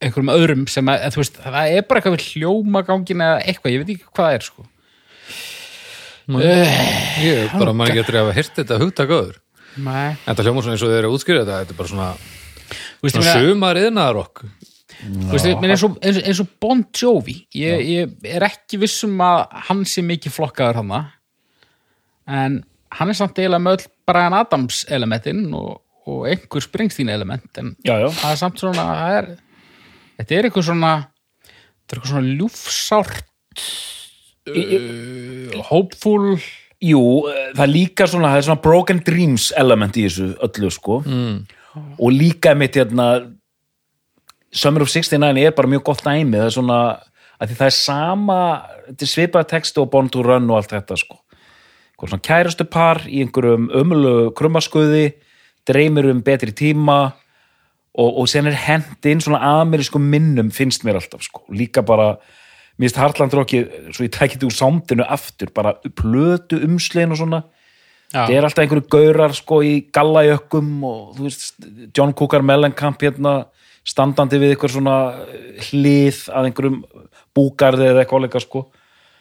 einhverjum öðrum sem að, að þú veist, það er bara eitthvað við hljómagangin eða eitthvað, ég veit ekki hvað það er sko. Ég er bara mann ekki eftir að hýrt þetta hugtak öður. Nei. Þetta hljómar svona eins og þeir eru að útskýra þetta, þetta er bara svona, Þú veist, ég svona meina- menn eins, og, eins, eins og Bon Jovi ég, ég er ekki vissum að hann sé mikið flokkaður hann en hann er samt eiginlega með öll Brian Adams elementin og, og einhver Springsteen element en Já, já. það er samt svona er, þetta er eitthvað svona þetta er eitthvað svona ljúfsárt uh, hopeful Jú, það er líka svona, það er svona broken dreams element í þessu öllu, sko. Mm. Og líka mitt hérna, Summer of 69 er bara mjög gott dæmi, það er svona, að því það er sama, þetta er svipað textu og Born to Run og allt þetta, sko. Svona kærastu par í einhverjum ömulu krummaskuði, dreymir um betri tíma og, og sen er hent inn svona amerískum minnum finnst mér alltaf, sko. Líka bara, mér finnst Hartland Rocky, svo ég tækið úr sámdinu aftur, bara plötu umslegin og svona Já. það er alltaf einhverju gaurar sko í gallajökkum og þú veist John Cougar Mellencamp hérna standandi við einhver svona hlið að einhverjum búgarði eða eitthvað leika sko.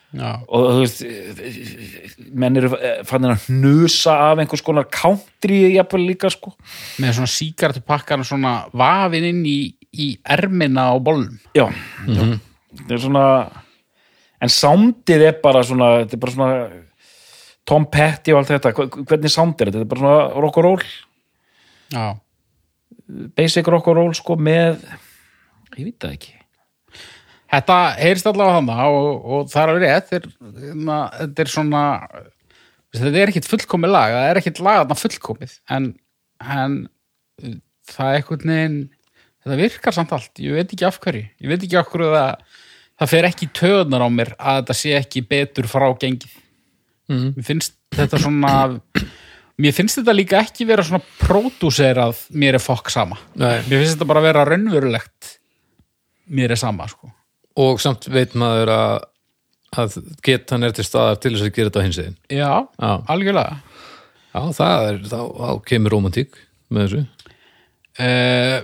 Já. og þú veist menn eru fannir að hnusa af einhvers konar country jafnvel líka sko. Með svona síkartupakkar svona vafin inn í, í ermina á bollum já, já. það er svona en soundið er bara svona þetta er bara svona Tom Petty og allt þetta, hvernig sound er þetta? Þetta er bara svona rock and roll. Já. Basic rock and roll sko með ég veit það ekki Þetta heyrst allavega hana og, og það er alveg rétt þeir, na, þetta er svona þetta er ekkit fullkomið lag það er ekkit lag þarna fullkomið en, en uh, það er einhvern veginn þetta virkar samt allt, ég veit ekki af hverju ég veit ekki af hverju það það fer ekki í töðunar á mér að þetta sé ekki betur frá gengið mm. mér finnst þetta svona mér finnst þetta líka ekki vera svona pródúserað mér er fokk sama Nei. mér finnst þetta bara vera raunverulegt mér er sama sko Og samt veit maður að, að getan er til staðar til þess að gera þetta á hins einn. Já, Já. algjörlega Já, það er, þá, þá kemur romantík með þessu. uh,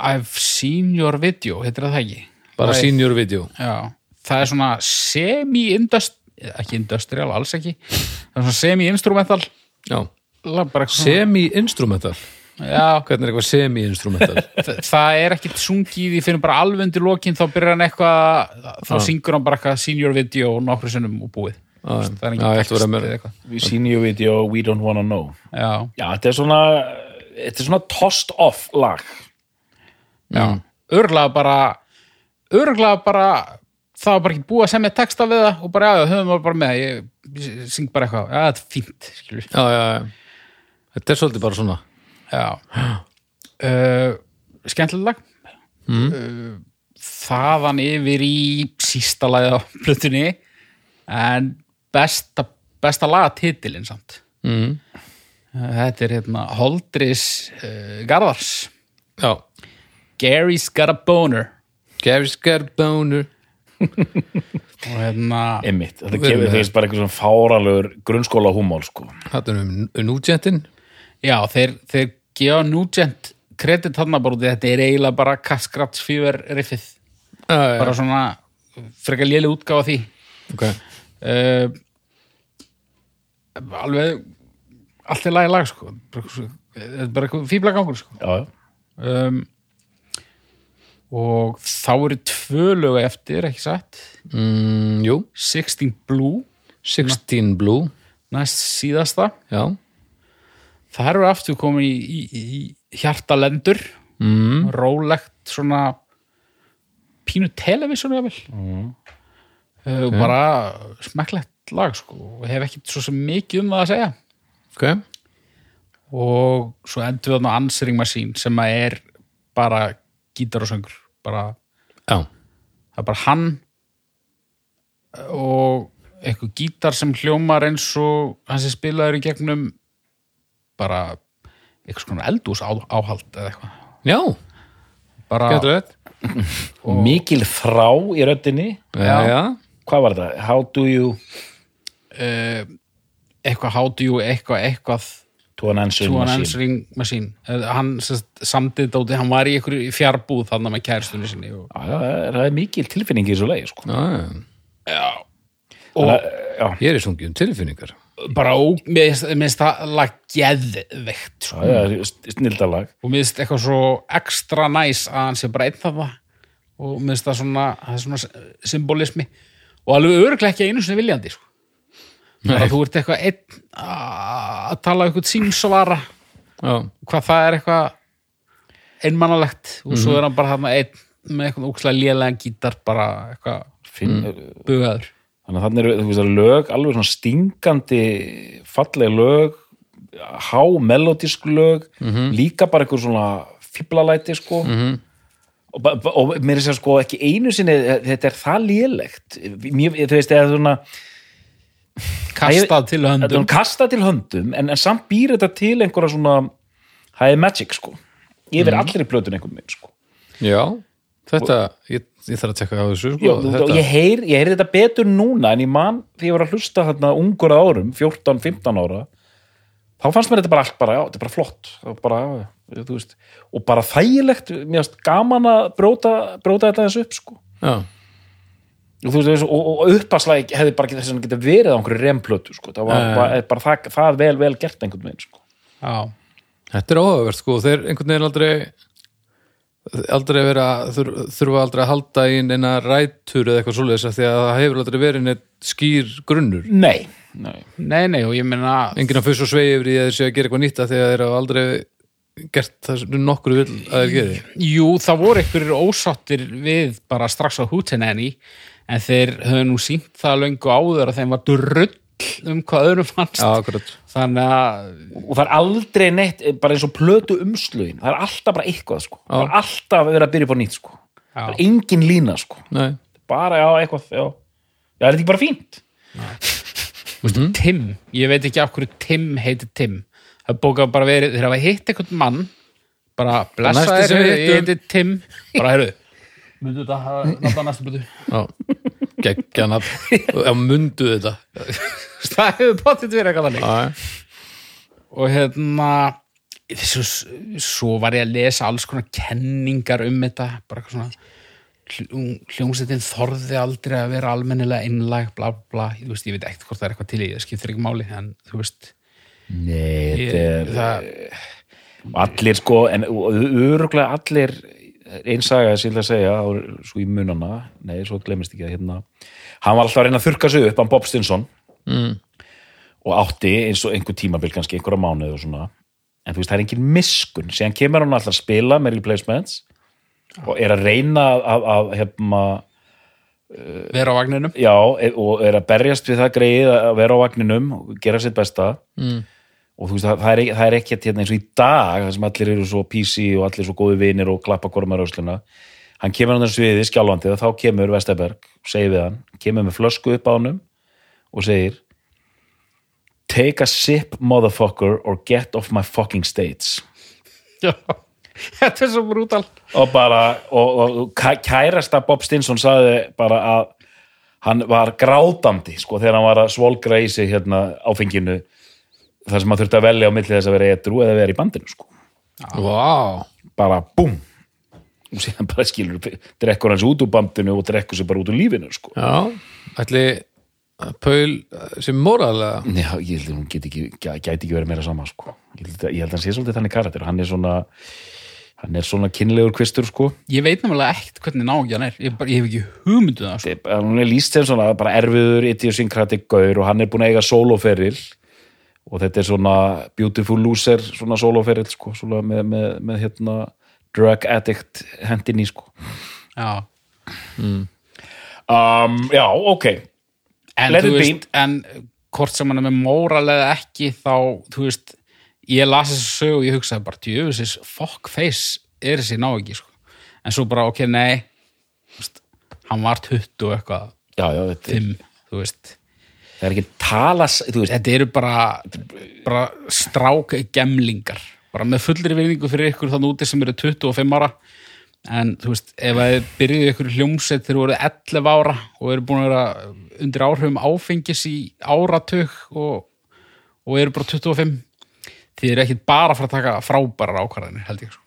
I've seen your video heitir það ekki Bara Það er- senior video. Já, það er svona semi-industrial ekki industrial, alls ekki það er svona semi-instrumental Semi-instrumental. Já, Hvernig er eitthvað semi-instrumental? það, það er ekkit sungið í fyrir bara alveg undir lokin þá byrjar hann eitthvað þá syngur hann bara eitthvað senior video nokkru sinnum og búið. Já, það er að text vera með- eða eitthvað. We seen your video, we don't wanna know. Já, Já, þetta er svona þetta er svona tossed off lag. Já, örglega bara örglega bara það var bara ekki búið að semja texta við það og bara já, höfum við bara með. Ég syng bara eitthvað, já, þetta er fínt skilur Já, já, já. Þetta er svolítið bara svona. Já uh, Skemmtileg lag uh, Þaðan yfir í sísta lagið á plötunni en besta, besta laga titilinn samt Mm. uh, Þetta er hérna Holdris Garðars Já. Gary's got a boner Gary's got a boner. og hérna Einmitt, þetta kemur þess bara eitthvað svona fáralögur grunnskóla húmál sko. Þetta er um Nugentinn. Já, þeir, þeir gefa Nugent kredit hann út í þetta er eiginlega bara Caskrats Fever riffið. Já, já, bara svona frekar léli útgáfa því. Ok. uh, alveg allt er lagi lag sko. Þetta er bara eitthvað fíbla gangur sko. Já, já. Um, og þá eru tvö lögu eftir, ekki satt Mm, jú, 16 Blue, 16 Blue. næst síðasta Já. það eru aftur komin í, í, í hjartalendur Mm. rólegt svona pínu television jafnvel mm. uh, bara smekklegt lag sko hef ekkit svo sem mikið um það að segja Ok. og svo endur við þarna Answering Machine sem að er bara gítar og söngur bara, Já. það er bara hann og eitthvað gítar sem hljómar eins og hann sem spilaður í gegnum bara eitthvað svona eldús áhald eða eitthvað Já, bara, getur þetta. og mikil þrá í röddinni Já, já. hvað var þetta? How do you uh, eitthvað how do you eitthvað eitthvað To an answering Two an machine Answering Machine Eh, hann samtið dóti, hann var í einhverju fjárbúð þannig með kæristunni sinni og, Já, já, það er- það er mikil tilfinning í þessu leið sko. Já, já. Og já, Ég er í sungið um tilfinningar. Bara ó, mér finnst- það lag geðveikt sko. já, já, snildalag og mér finnst eitthvað svo ekstra næs að hann sé bara einn það og mér finnst það svona, það svona symbolismi. Og alveg örglega ekki einu sinni viljandi sko. þú ert eitthvað einn að tala um eitthvað símsvara. Já, hvað það er eitthvað einmannalegt. Og svo er hann bara þarna einn með eitthvað úkslega lélegan gítar bara eitthvað Finn, bugaður. þannig að þannig eru þú veist, að lög alveg svona stingandi falleg lög há melodísk lög líka bara einhver svona fiblalæti sko. Og, ba- ba- og mér er sér sko ekki einu sinni þetta er það lélegt. Þú veist, eða svona kastað til höndum. kastað til höndum en, en samt býr þetta til einhverja svona er magic sko yfir allir í plötun einhvern veginn sko. Já Þetta, ég, ég þarf að tekka á þessu sko. Já, þetta, ég heyr, ég heyr þetta betur núna en ég man því ég var að hlusta þarna ungur árum 14-15 ára þá fannst mér þetta bara allt bara, já, þetta er bara flott. Bara, já, þú veist og bara þægilegt, mér finnst gaman að bróta, bróta þetta þessu upp sko. Já, og, þú veist, og, og uppaslæg hefði bara að geta verið á einhverju remplötu sko, það var bara, bara það, það vel, vel gert einhvern veginn sko. Já, þetta er áhugavert sko. Þeir einhvern veginn aldrei aldrei vera þur, þurfa aldrei að halda í neina rætur eða eitthvað af því að það hefur aldrei verið neitt skýr grunnur. Nei, nei, nei, nei, og ég meina enginn að fyrst og svegi yfir í að þeir séu að gera eitthvað nýtt af því að þeir hafa aldrei gert það sem nokkur vill að þeir geri. Jú, það voru einhverjir ósáttir við bara strax á Hootenanny en þeir höfðu nú sínt það löngu áður að þeim var drull um hvað öðrum fannst. Já, akkurat þannig að og það er aldrei neitt, bara eins og plötu umslögin það er alltaf bara eitthvað sko. Það er alltaf verið að byrja upp á nýtt sko. Það er engin lína sko. Nei, bara, já, eitthvað, já. Já, er þetta ekki bara fínt? Tim, ég veit ekki af hverju Tim heitir Tim. Það er bókað bara verið, þeir hafa hitt einhvern mann bara blessa næsti sem þér, við ég heiti Tim. Bara heyrðu. Myndu þetta hafa náttúrulega næstu blötu já, geggjan að já, mundu þetta. Það hefur potið verið eitthvað þannig. Já, og hérna svo, svo var ég að lesa alls konar kenningar um þetta bara eitthvað svona hljó- hljómsveitin þorði aldrei að vera almennilega einlæg, bla bla. Bla þú veist, ég veit ekkert hvort það er eitthvað til í, það skiptir ekki máli en þú veist Nei, ég, þetta er það, allir sko, en öruglega allir einsaga sem ég ætla að segja á, svo í munana, nei, svo glemist ekki að hérna, hann var alltaf að reyna að þurka sig upp hann Bob Stinson. Mm. og átti eins og einhver tímabil kannski einhverja mánuð og svona. En þú veist, það er engin miskun, síðan kemur hann alltaf að spila með replacements og er að reyna að, að, að hérna, vera á vagninum. Já, e- og er að berjast við það greið að vera á vagninum og gera sitt besta. Mm. Og þú veist, það, það er, er ekki hérna eins og í dag það sem allir eru svo PC og allir svo góði vinir og klappa korma rausluna hann kemur hann þessu viði skjálfandi og þá kemur Vesterberg og segir við hann, kemur með flösku upp á honum og segir take a sip motherfucker or get off my fucking states. Já. þetta er svo brútal. Og bara, og, og, og kæ- kærasta Bob Stinson sagði bara að hann var grátandi sko þegar hann var að svolgra í sig hérna áfenginu þar sem hann þurfti að velja á milli þess að vera edru eða vera í bandinu sko Vá, bara búm og síðan bara skilur drekkur hans út úr bandinu og drekkur sér bara út úr lífinu sko. já ætli að Paul sem moralega Já, ég held að hún geti ekki, gæ- gæti ekki verið meira sama sko. ég, held að, ég held að hann sé svolítið þannig karakter hann er svona hann er svona kynlegur kvistur sko. ég veit náttúrulega ekkert hvernig nági hann er ég, bara, ég hef ekki hugmyndu það sko. Hann er líst sem svona bara erfiður idiosynkratik gaur og hann er búin að eiga soloferil og þetta er svona beautiful loser svona soloferil sko, svona með, með, með hérna drug addict hendinni sko. já um, já, ok en Let þú it be. veist, en hvort sem hann er með móral eða ekki þá, þú veist ég las þessu sög og ég hugsaði bara djöfusis, fuck face er þessi ná ekki sko. en svo bara, ok, nei veist, hann var 20 og eitthvað já, já, þetta, er- 5, þú veist það er ekki tala þú veist, þetta eru bara, bara strák gemlingar. Bara með fullri virðingu fyrir ykkur þannig úti sem eru 25 ára. En þú veist, ef að þið byrjuðu ykkur hljómsveit þegar voru 11 ára og eru búin að vera undir áhrifum áfengis í áratug og, og eru bara 25 þið eru ekkit bara að fara að taka frábærar ákvarðanir held ég sko.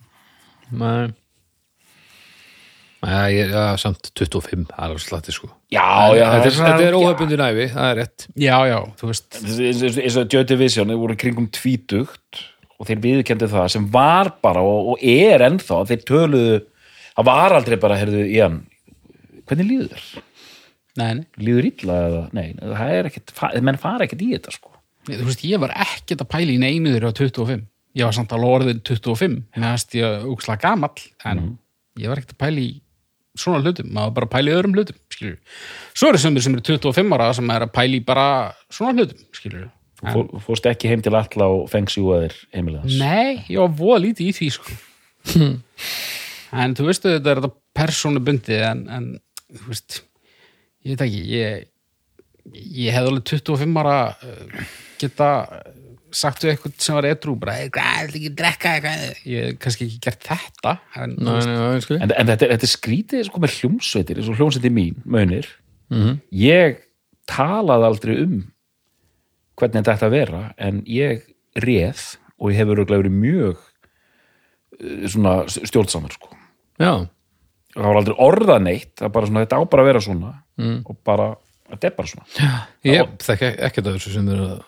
Nei Nei, ég, já, samt 25, það er alveg slatti sko Já, já, Þetta er, þetta er óhefbundi næfi, það er rétt já, já, þú veist eins og- eins og Joy Division þeir voru kringum tvítugt og þeir viðkendi það sem var bara og, og er ennþá, þeir töluðu það var aldrei bara, heyrðu, Ian hvernig líður þér? nei, nei. Líður illa eða? Nei, það er fa- menn fara ekkit í þetta, sko þú veist, ég var ekkit að pæla í neinu þeirra á 25 ég var samt alveg orðin 25 meðast ég úkslega gamall en ég var svona hlutum, maður var bara í öðrum hlutum skilur. svo eru sem sem eru 25 ára sem er að pæla í bara svona hlutum skilur. Þú fór, fórst ekki heim til alla og fengst jú að þér heimilega hans Nei, ég var voða lítið í því sko. en þú veistu þetta er þetta persónubundi en, en þú veist ég veit ekki ég, ég hefði alveg 25 ára uh, geta sagt við eitthvað sem var edrú bara, "Hey, hvað, ætla ekki að drekka eitthvað? Ég hef kannski ekki gert þetta en Nei, veist, skilji En, en þetta, þetta er skrítið sko með hljómsveitir eins og hljómsveitir mín, Mönir ég talaði aldrei um hvernig þetta ætti að vera en ég reð og ég hefur örugglega verið mjög eh, svona stjórnsamur sko. Já, það var aldrei orðað neitt það er bara svona, þetta á bara að vera svona og bara, þetta er bara svona. Ég þekki ekkert af þessu sem er að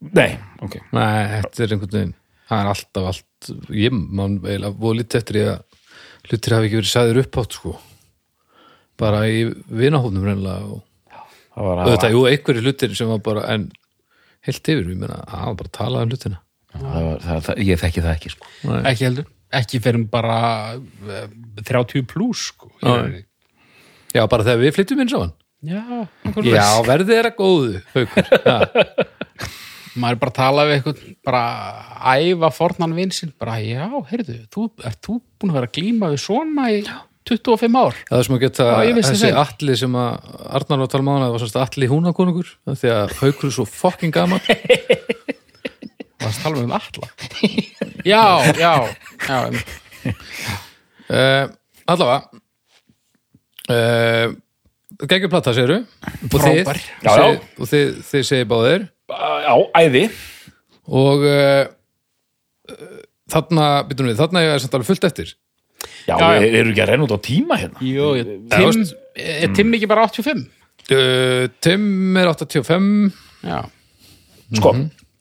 nei, ok, Nei, þetta er einhvern veginn það er alltaf allt ég man eiginlega voru lítið eftir ég að hlutir hafi ekki verið sæður uppátt sko. Bara í vinahófnum reynilega og það var auðvitað, jú, einhverju hlutir sem var bara en heilt yfir, ég meina, að bara tala um hlutina. Það var, það, það, ég þekki það ekki sko. ekki heldur. Ekki fyrir bara uh, 30 pluss sko. Já. Já, bara þegar við flyttum inn saman. Já, Já, verðið er að góðu, haukur. Já, maður er bara að tala við eitthvað bara æfa fornan vinsinn bara já, heyrðu, þú, ert þú búin að vera að glíma við svona í 25 ár? Það er sem að geta þessi það. alli sem að Arnar var að tala um á hana, það var semst alli húnakonungur því að haukur er svo fucking gaman varst að tala um alla já, já, já uh, Allavega uh, Gengur plata, segirðu? Og þið. Já, já. og þið, þið segir báðir já, æði. Og uh, þarna, býtum við, þarna er samt alveg fullt eftir. Já, Já, já. við erum ekki að renna út á tíma hérna. Jú, ég, Já, Tim, veist- er Tim ekki bara 85? uh, Tim er 85 já, sko,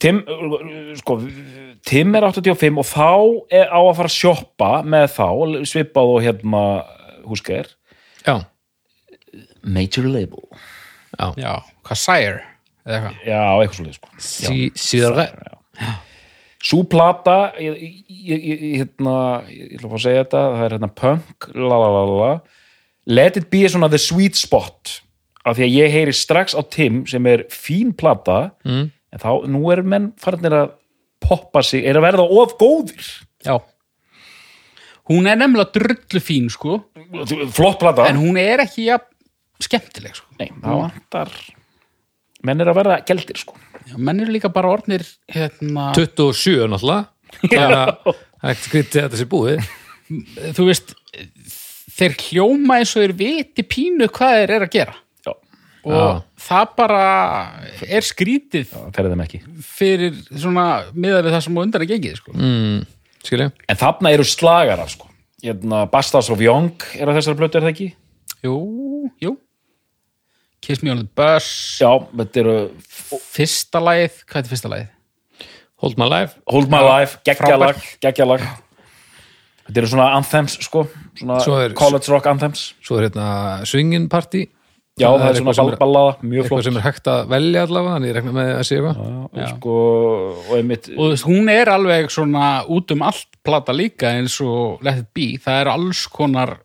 Tim uh, sko, Tim er 85 og þá er á að fara að sjoppa með þá, svipað og hérna húskeir, Já, Major Label. Já, hvað Sire eða eitthvað? Já, eitthvað svolítið sko. Sí, síðar Sú plata ég, ég, ég, ég, hérna, ég ætla að fá að segja þetta það er hérna punk la, la, la, la. Let it be svona the sweet spot af því að ég heyri strax á Tim sem er fín plata mm. en þá, nú er menn farinir að poppa sig, er að verða of góðir. Já. Hún er nefnilega drullu fín sko. Flott plata. En hún er ekki ja, skemmtileg sko. Nei, það vantar menn er að verða geldir sko. Já, menn eru líka bara orðnir hérna, 27 náttúrulega. Að það er ekkert skrítið að þetta sé búið. Þú veist þeir hljóma eins og þeir viti pínu hvað þeir eru að gera. Já, og Já. það bara er skrítið fyrir svona miðað við það sem á undan er gengið sko. mm, En þarna eru slagarar sko. Hérna, Bastards of Young er að þessari blötu er það ekki? jú, jú Kiss Me on the Bus. Já, þetta eru fyrsta lagið, hvað er þetta fyrsta lagið? Hold my life. Hold My Life, geggjalag, geggjalag Þetta eru svona anthems sko, svona Svo er- college rock anthems. Svo er hérna swingin party. Já, það er svona eitthvað ballballaða, mjög eitthvað flott. sem er hægt að velja allavega þannig ég rekna með að sé eitthvað. Og sko, og einmitt og hún er alveg svona út um allt plata líka eins og Let It Be, það er alls konar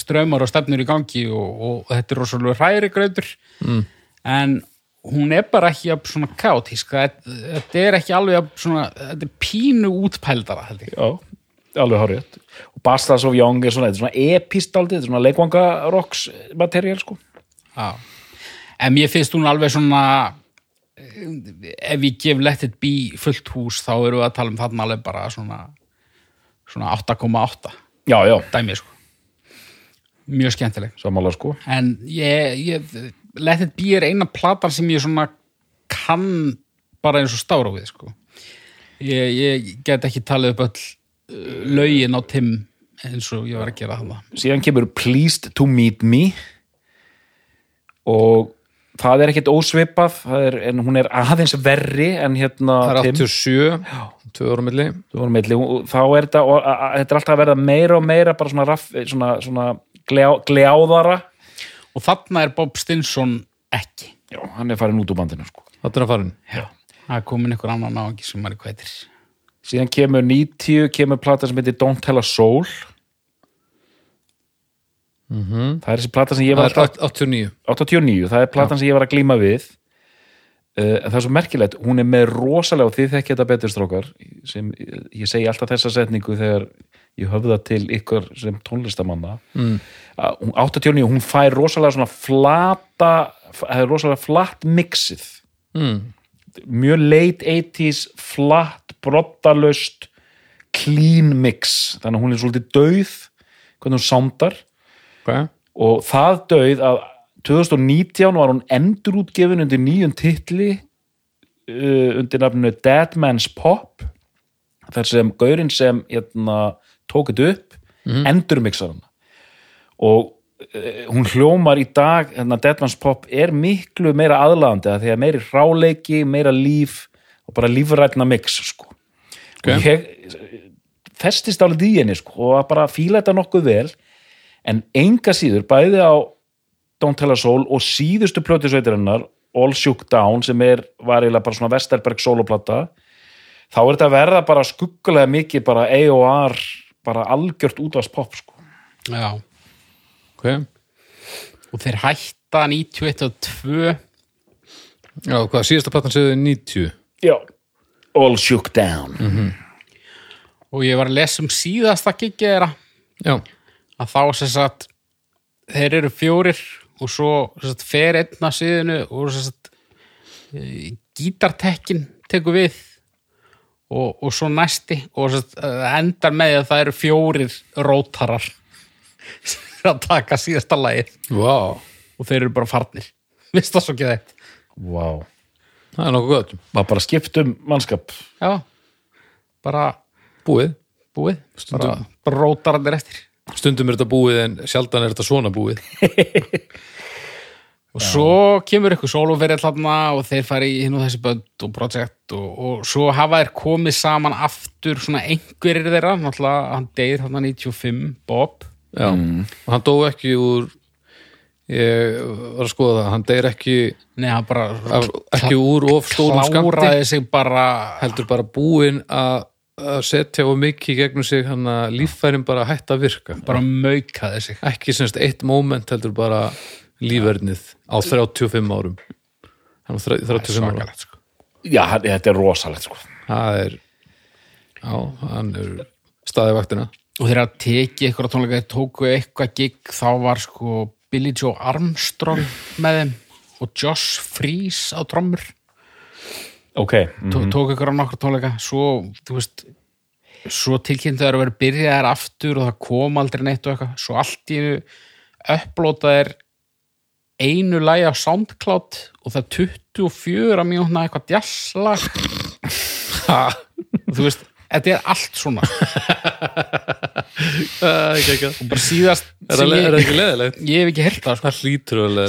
strömmar og stefnur í gangi og, og þetta er rosalega hræri grautur. Mm. en hún er bara ekki jafn svona kaotísk. Það, þetta er ekki alveg jafn svona þetta er pínu útpældara held ég. Já, alveg hárið og Bastards of Young er svona, þetta er svona epistaldið, þetta er svona leikvanga rocks materiál sko. Já. En mér finnst hún alveg svona ef ég gef Let It Be fullt hús þá erum við að tala um þarna alveg bara svona svona 8,8 Já, já, dæmi sko mjög skemmtileg. Samanlega sko. En ég, ég Let It Be er eina platan sem ég svona kann bara eins og stára við sko. Ég, ég get ekki talið upp öll uh, lögin á Tim eins og ég var að gera það síðan kemur Pleased to Meet Me og það er ekkert ósvipað það er, en hún er aðeins verri en hérna Það er Tim. 87, tvö ára milli. Þá er þetta og, a, a, þetta er alltaf að verða meira og meira bara svona, raff, svona, svona gljá, gljáðara og þarna er Bob Stinson ekki. Já, hann er farin út úr bandinu sko. Þetta er að farin það er komin einhver annan á ekki sem maður hvað heitir síðan kemur 90 kemur plata sem heitir Don't Tell a Soul. -hmm. það er þessi plata sem ég var er alltaf 89 89, það er platan sem ég var að glíma við. Uh, það er svo merkilegt hún er með rosalega, og þið þekki þetta betur strókar, sem ég segi alltaf þessa setningu þegar ég höfða til ykkur sem tónlistamanna mm. hún, 89, hún fær rosalega svona flata það er rosalega flatt mixið mm. mjög late 80s flatt, brottalaust clean mix þannig að hún er svolítið dauð hvernig hún sándar okay. og það döið að 2019 var hún endurútgefin undir nýjum titli uh, undir nafninu Dead Man's Pop þar sem gaurinn sem hérna, tók þetta upp mm. endurmixar hann og uh, hún hljómar í dag hérna, Dead Man's Pop er miklu meira aðlagandi að því að meiri hráleiki, meira líf og bara lífrætna mix sko. Ok. og ég festist álið í henni sko, og að bara fíla þetta nokkuð vel en enga síður bæði á Don't Tell a Soul og síðustu plötusveitirinnar All Shook Down sem er, var eiginlega bara svona Vesterberg soloplata þá er þetta að verða bara skuggulega mikið bara AOR bara algjört útvast pop sko. já. ok. Og þeir hætta 91 og 2 Já, hvað, síðasta platan segði 90 Já. All Shook Down. Og ég var að lesa um síðasta giggi þeirra. Já, að þá sem sagt þeir eru fjórir og svo sem sagt, fer einn að síðinu og sem sagt, e, gítartekkin tekur við og, og svo næsti og það endar með því að það eru fjórir rótarar sem að taka síðasta lagið. Vá, og þeir eru bara farnir. Vist það svo ekki þetta wow. það er nokkuð gott. Var bara skipt um mannskap. Já, bara Búið, búið. Bara, Stundum. bara rótararnir eftir. Stundum er þetta búið en sjaldan er þetta svona búið og svo kemur ykkur sóluferill þarna og þeir fari í hinn og þessi bönd og projekt og, og svo hafa þeir komið saman aftur svona einhverjir þeirra náttúrulega hann deyr þarna 95 Bob. Já, og hann dó ekki úr ég var að skoða það hann deyr ekki, Nei, hann bara af, ekki úr of stórum skamti bara heldur bara búin að að setja og mikið gegnum sig hann að líffærin bara hætta að virka. Bara maukaði sig. Ekki semst eitt moment heldur bara lífverðnið á 35 árum. Hann var 35 árum svakalegt sko. Já, hann- þetta er rosalegt sko. það er já, hann er staðið vaktina. Og þeir að teki eitthvað tónleika þeir tóku eitthvað gig þá var sko Billy Joe Armstrong með þeim og Josh Freese á trommur. Ok, mm. Tó, tók ykkur á nokkur tónleika. Svo, þú veist svo tilkynntu þeir að vera byrjaðar aftur og það kom aldrei neitt og eitthvað. Svo allt í upplótaðir einu lagi á SoundCloud og það er 24 mínútna eitthvað djallag þú veist, þetta er allt svona. Og bara síðast er það, er það ég, ekki leðilegt? ég hef ekki heyrt það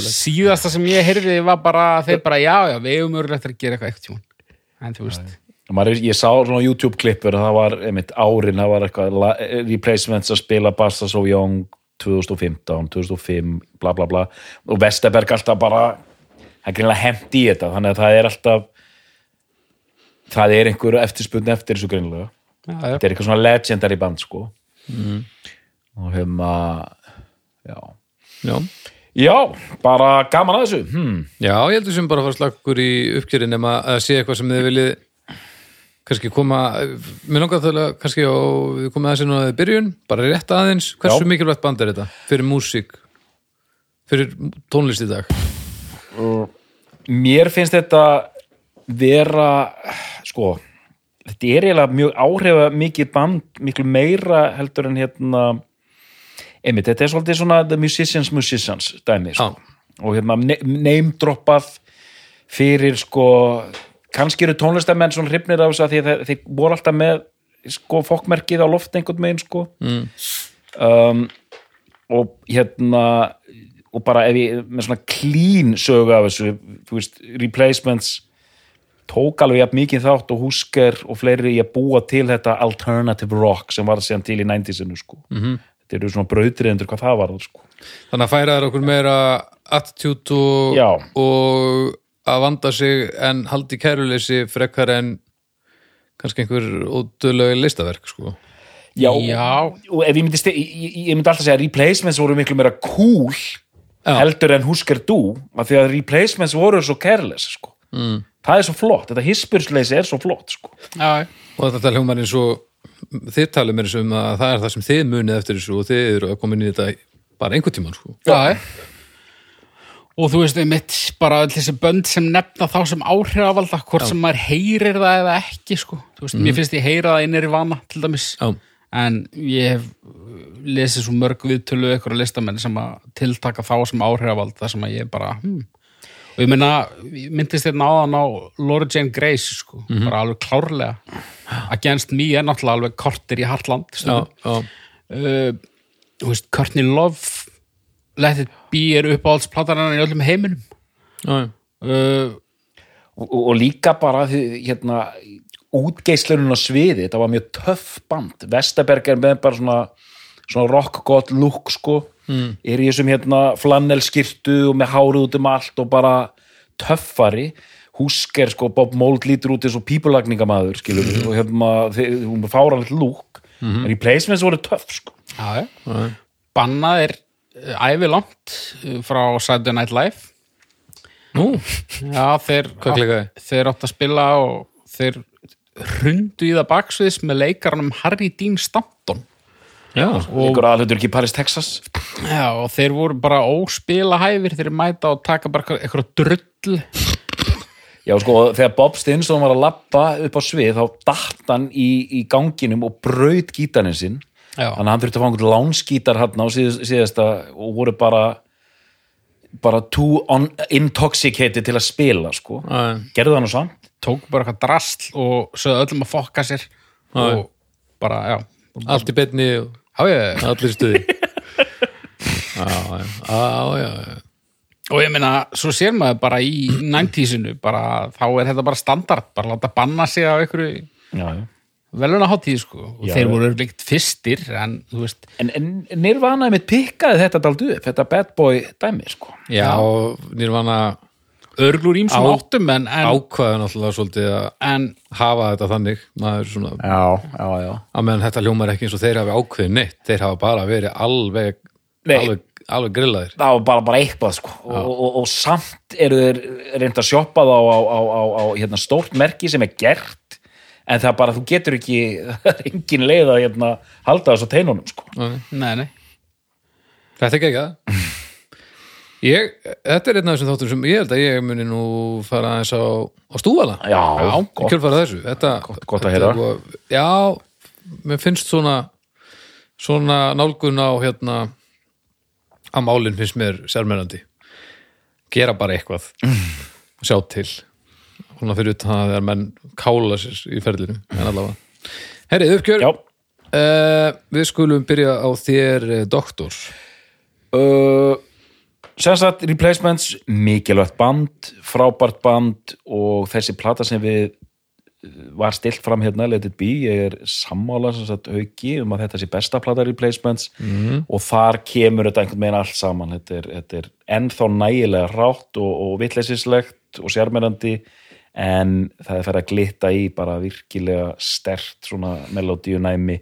sko. síðasta sem ég heyrði var bara þeir bara, já, já, við hefum örgulegt að gera eitthvað eitthvað tjón en þú veist, Maður, ég sá svona YouTube-klippur það var einmitt árin, það var eitthvað la- replacements að spila Basta So Young 2015, 2005 bla bla bla og Vesterberg alltaf bara hemmt í þetta þannig að það er alltaf það er einhver eftirspunni eftir þessu greinlega já, já. þetta er eitthvað svona legendary band sko og hefum að já. já. já, bara gaman að þessu hmm. já, ég heldur sem bara að fara slakkur í uppgjörin nema að sé eitthvað sem þið viljið kannski koma mér langar það að kannski á við komum aðeins inn á byrjun, bara rétt aðeins hversu Já. mikilvægt band er þetta fyrir músík fyrir tónlist í dag mér finnst þetta vera sko þetta er eiginlega mjög áhrifa mikið band, miklu meira heldur en hérna einmitt, þetta er svolítið svona the musicians musicians dæmi sko. Og hérna name droppað fyrir sko kannski eru tónlistamenn svona hrifnir af þessu að þeir, þeir voru alltaf með sko fokkmerkið á loft einhvern megin sko mm. um, og hérna og bara ef ég með svona clean sögu af þessu, þú veist, replacements tók alveg jafn mikið þátt og húsker og fleiri í að búa til þetta alternative rock sem var síðan til í 90-sinu sko -hmm. þetta eru svona brautriðendur hvað það var sko. Þannig að færa þær okkur meira attitude og, og að vanda sig en haldi kæruleysi frekar en kannski einhver ódöðlega listaverk sko. Já, Já. og ef ég myndi, ég, ég- ég myndi alltaf segja að replacements voru miklu meira cool heldur en Husker Du af því að replacements voru svo careless sko. mm. það er svo flott, þetta hispursleysi er svo flott sko. Já, og þetta hljómar eins og þið talið mér eins um að það er það sem þið munið eftir þessu og þið eru að koma inn í þetta bara einhvern tímann sko. já. Og þú veist, mitt bara öll þessi bönd sem nefna þá sem áhrifavalda, hvort sem maður heyrir það eða ekki, sko. Þú veist, mér finnst ég heyra það innir í vana, til dæmis. Já. En ég hef uh, lesið svo mörg viðtölu ykkur að listamenn sem að tiltaka þá sem áhrifavald, það sem að ég bara, hmm. Og ég ég myndist hérna áðan á Laura Jane Grace, sko, bara alveg klárlega. Against Me er náttúrulega alveg kortir í Hartland, já, já, uh, þú veist, Courtney Love Let It Be er uppáhaldsplatarinnar í öllum heiminum. Uh, og, og líka bara hérna, útgeislunum á sviði, þetta var mjög töff band. Vesterberg er með bara svona svona rock gott look sko. Mm. er í þessum hérna flannelskirtu og með hárið út um allt og bara töffari. Húsker sko, Bob Mold lítur út eins og pípulagningamæður skilur við og hérna, hún er fáranlegt lúk mm -hmm. replacements voru töff sko. Já, já. Bannað er ævi langt uh, frá Saturday Night Live. Nú, Já, þeir, klikaði? þeir átt að spila og þeir hrundu í það baksviðs með leikarnum Harry Dean Stanton. Já, einhver aðlutur ekki í Paris, Texas? Já, og þeir voru bara óspila hæfir þeir mæta og taka bara eitthvað drull. Já, sko, þegar Bob Stinson var að lappa upp á svið, þá datt hann í, í ganginum og braut gítarinn sinn Já. þannig að hann þurfti að fá einhvern lánsgítar hann á síðast, síðasta og voru bara bara too on, intoxicated til að spila, sko. Já, gerðu það nú samt. Tók bara eitthvað drasl og sögðu öllum að fokka sér og bara, já. Allt í betni og Já, ég, allir stuði. Já, já, já, og ég meina, svo sér maður bara í 90-sinu, bara, þá er þetta bara standard, bara láta banna sig á einhverju já, já. Veluna hátíð, sko, og Já, þeir voru líkt fyrstir, en, þú veist, En, en Nirvana mitt pikkaði þetta daldu upp, þetta bad boy dæmi, sko. Já og Nirvana örglur ímsum áttum, en, en, ákvaða náttúrulega svolítið að en hafa þetta þannig maður svona, Já, já, já. Að meðan þetta hljómar ekki eins og þeir hafi ákveðið neitt þeir hafa bara verið alveg Nei. alveg, alveg grillaðir. Það var bara, bara eitthvað sko. Og, og, og samt eru þeir reynd að sjoppa það á, á, á, á, á hérna, stórt merki sem er gert en það bara, þú getur ekki það er engin leið að hérna, halda þessu teinunum sko. Nei, nei, þetta er ekki það ég, þetta er einn af þessum þáttum sem ég held að ég muni nú fara aðeins á, á stúala Já, í gott. þessu. Þetta, Gott- gott að heyra. já, mér finnst svona svona nálgun á hérna að málinn finnst mér sérmennandi. Gera bara eitthvað. Sjá til svona fyrir utan það að þegar menn kála sér í ferlinu en allavega. Herri, uppgjör. Uh, við skulum byrja á þér uh, doktor. Uh, sem sagt replacements, mikilvægt band frábært band og þessi plata sem við var stilt fram hérna, Let It Be ég er sammála sem sagt auki um að þetta sé besta plata replacements. -hmm. og þar kemur þetta einhvern veginn allt saman. Þetta er, þetta er ennþá nægilega rátt og, og vitleisislegt og sérmennandi en það er fyrir að glitta í bara virkilega stert svona melodíu næmi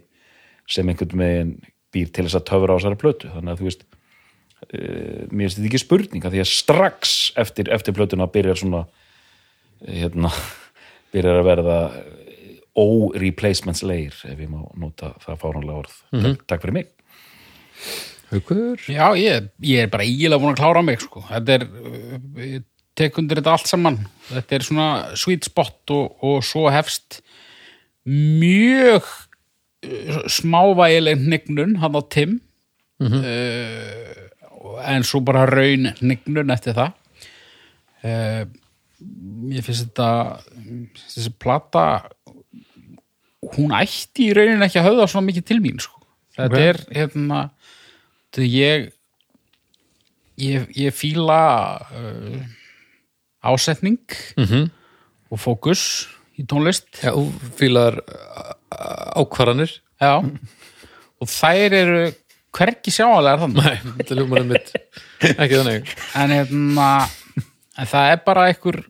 sem einhvern veginn býr til þess að töfra á þessari plötu. Þannig að þú veist uh, mér finnst þetta ekki spurning að því að strax eftir, eftir plötuna byrjar svona eh, hérna, byrjar að verða ó-replacements-leir ef ég má nota það fáránlega orð. Takk, takk fyrir mig. Haukur? Já, ég, ég er bara ígilega búin að klára mig, sko, þetta er uh, ég tek undir þetta allt saman þetta er svona sweet spot og, og svo hefst mjög uh, smávægileg hnignun hann á Tim uh, en svo bara raun hnignun eftir það uh, mér finnst þetta þessi plata hún ætti í rauninni ekki að höfða svona mikið til mín sko. þetta Ok. er hérna þetta ég ég, ég fíla uh, ásetning Mhm. og fókus í tónlist Já, þú fílar ákvarðanir Já. og þær eru hvergi sjáanlegar þannig Nei, þetta ljómar um mitt ekki þannig en hérna en það er bara einhver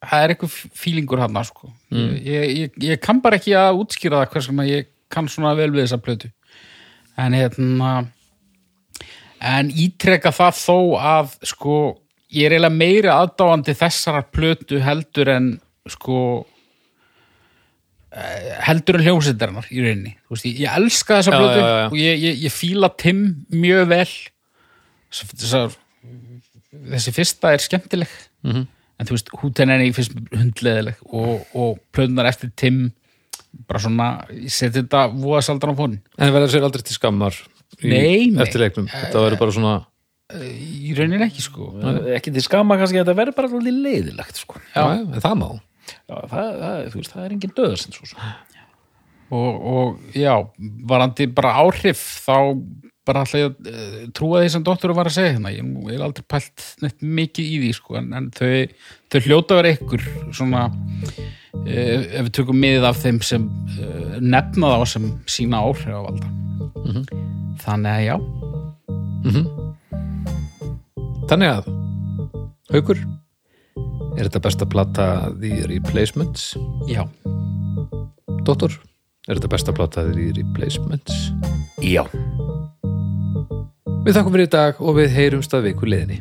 það er einhver fílingur hann sko. ég, ég, ég kann bara ekki að útskýra það hvers vegna ég kann svona vel við þessa plötu en hérna en ítreka það þó að sko, ég er eiginlega meiri aðdáandi þessarar plötu heldur en sko eh, heldur en hljómsveitarinnar í rauninni, þú veist, ég, ég elska þessa plötu já, já, já. og ég, ég, ég fíla Tim mjög vel. Þess- þessar þessi fyrsta er skemmtileg. Mhm. en þú veist, hútenni fyrst hundleðileg og, og plöðunar eftir Tim bara svona, ég seti þetta voðasaldan á fónin En verður sér aldrei til skammar í eftirleiknum? Þetta verður bara svona í rauninni ekki sko. Ekki til skama kannski að þetta verður bara alveg leiðilegt sko. Já, já, það má. Já, það, það, veist, það er engin döðsend svo sem og, og já, varandi bara áhrif þá bara alltaf uh, trúa því sem doktoru var að segja hérna. Ég ég hef aldrei pælt neitt mikið í því sko, en, en þau, þau hljóta vera ykkur svona uh, ef við tökum miðið af þeim sem uh, nefna þá sem sína áhrif á valda. Þannig að já. Þannig að Haukur Er þetta besta plata The Replacements? já, Dóttor, er þetta besta plata The Replacements? Já, Við þakkum fyrir í dag og við heyrumst að viku liðinni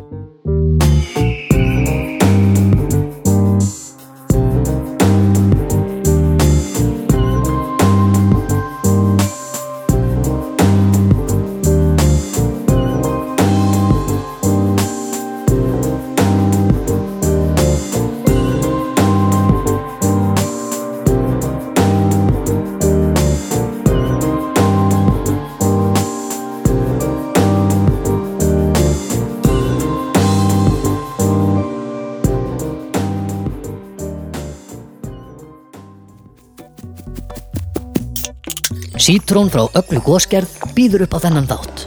Sítrón frá öllu góskerð býður upp á þennan þátt.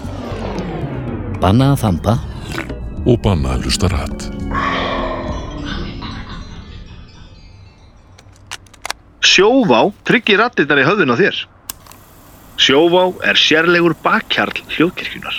Banna að þampa, og banna að hlusta rætt. Sjóvá tryggir rattirnar í höfðun á þér. Sjóvá er sérlegur bakkjarl hljóðkirkjunar.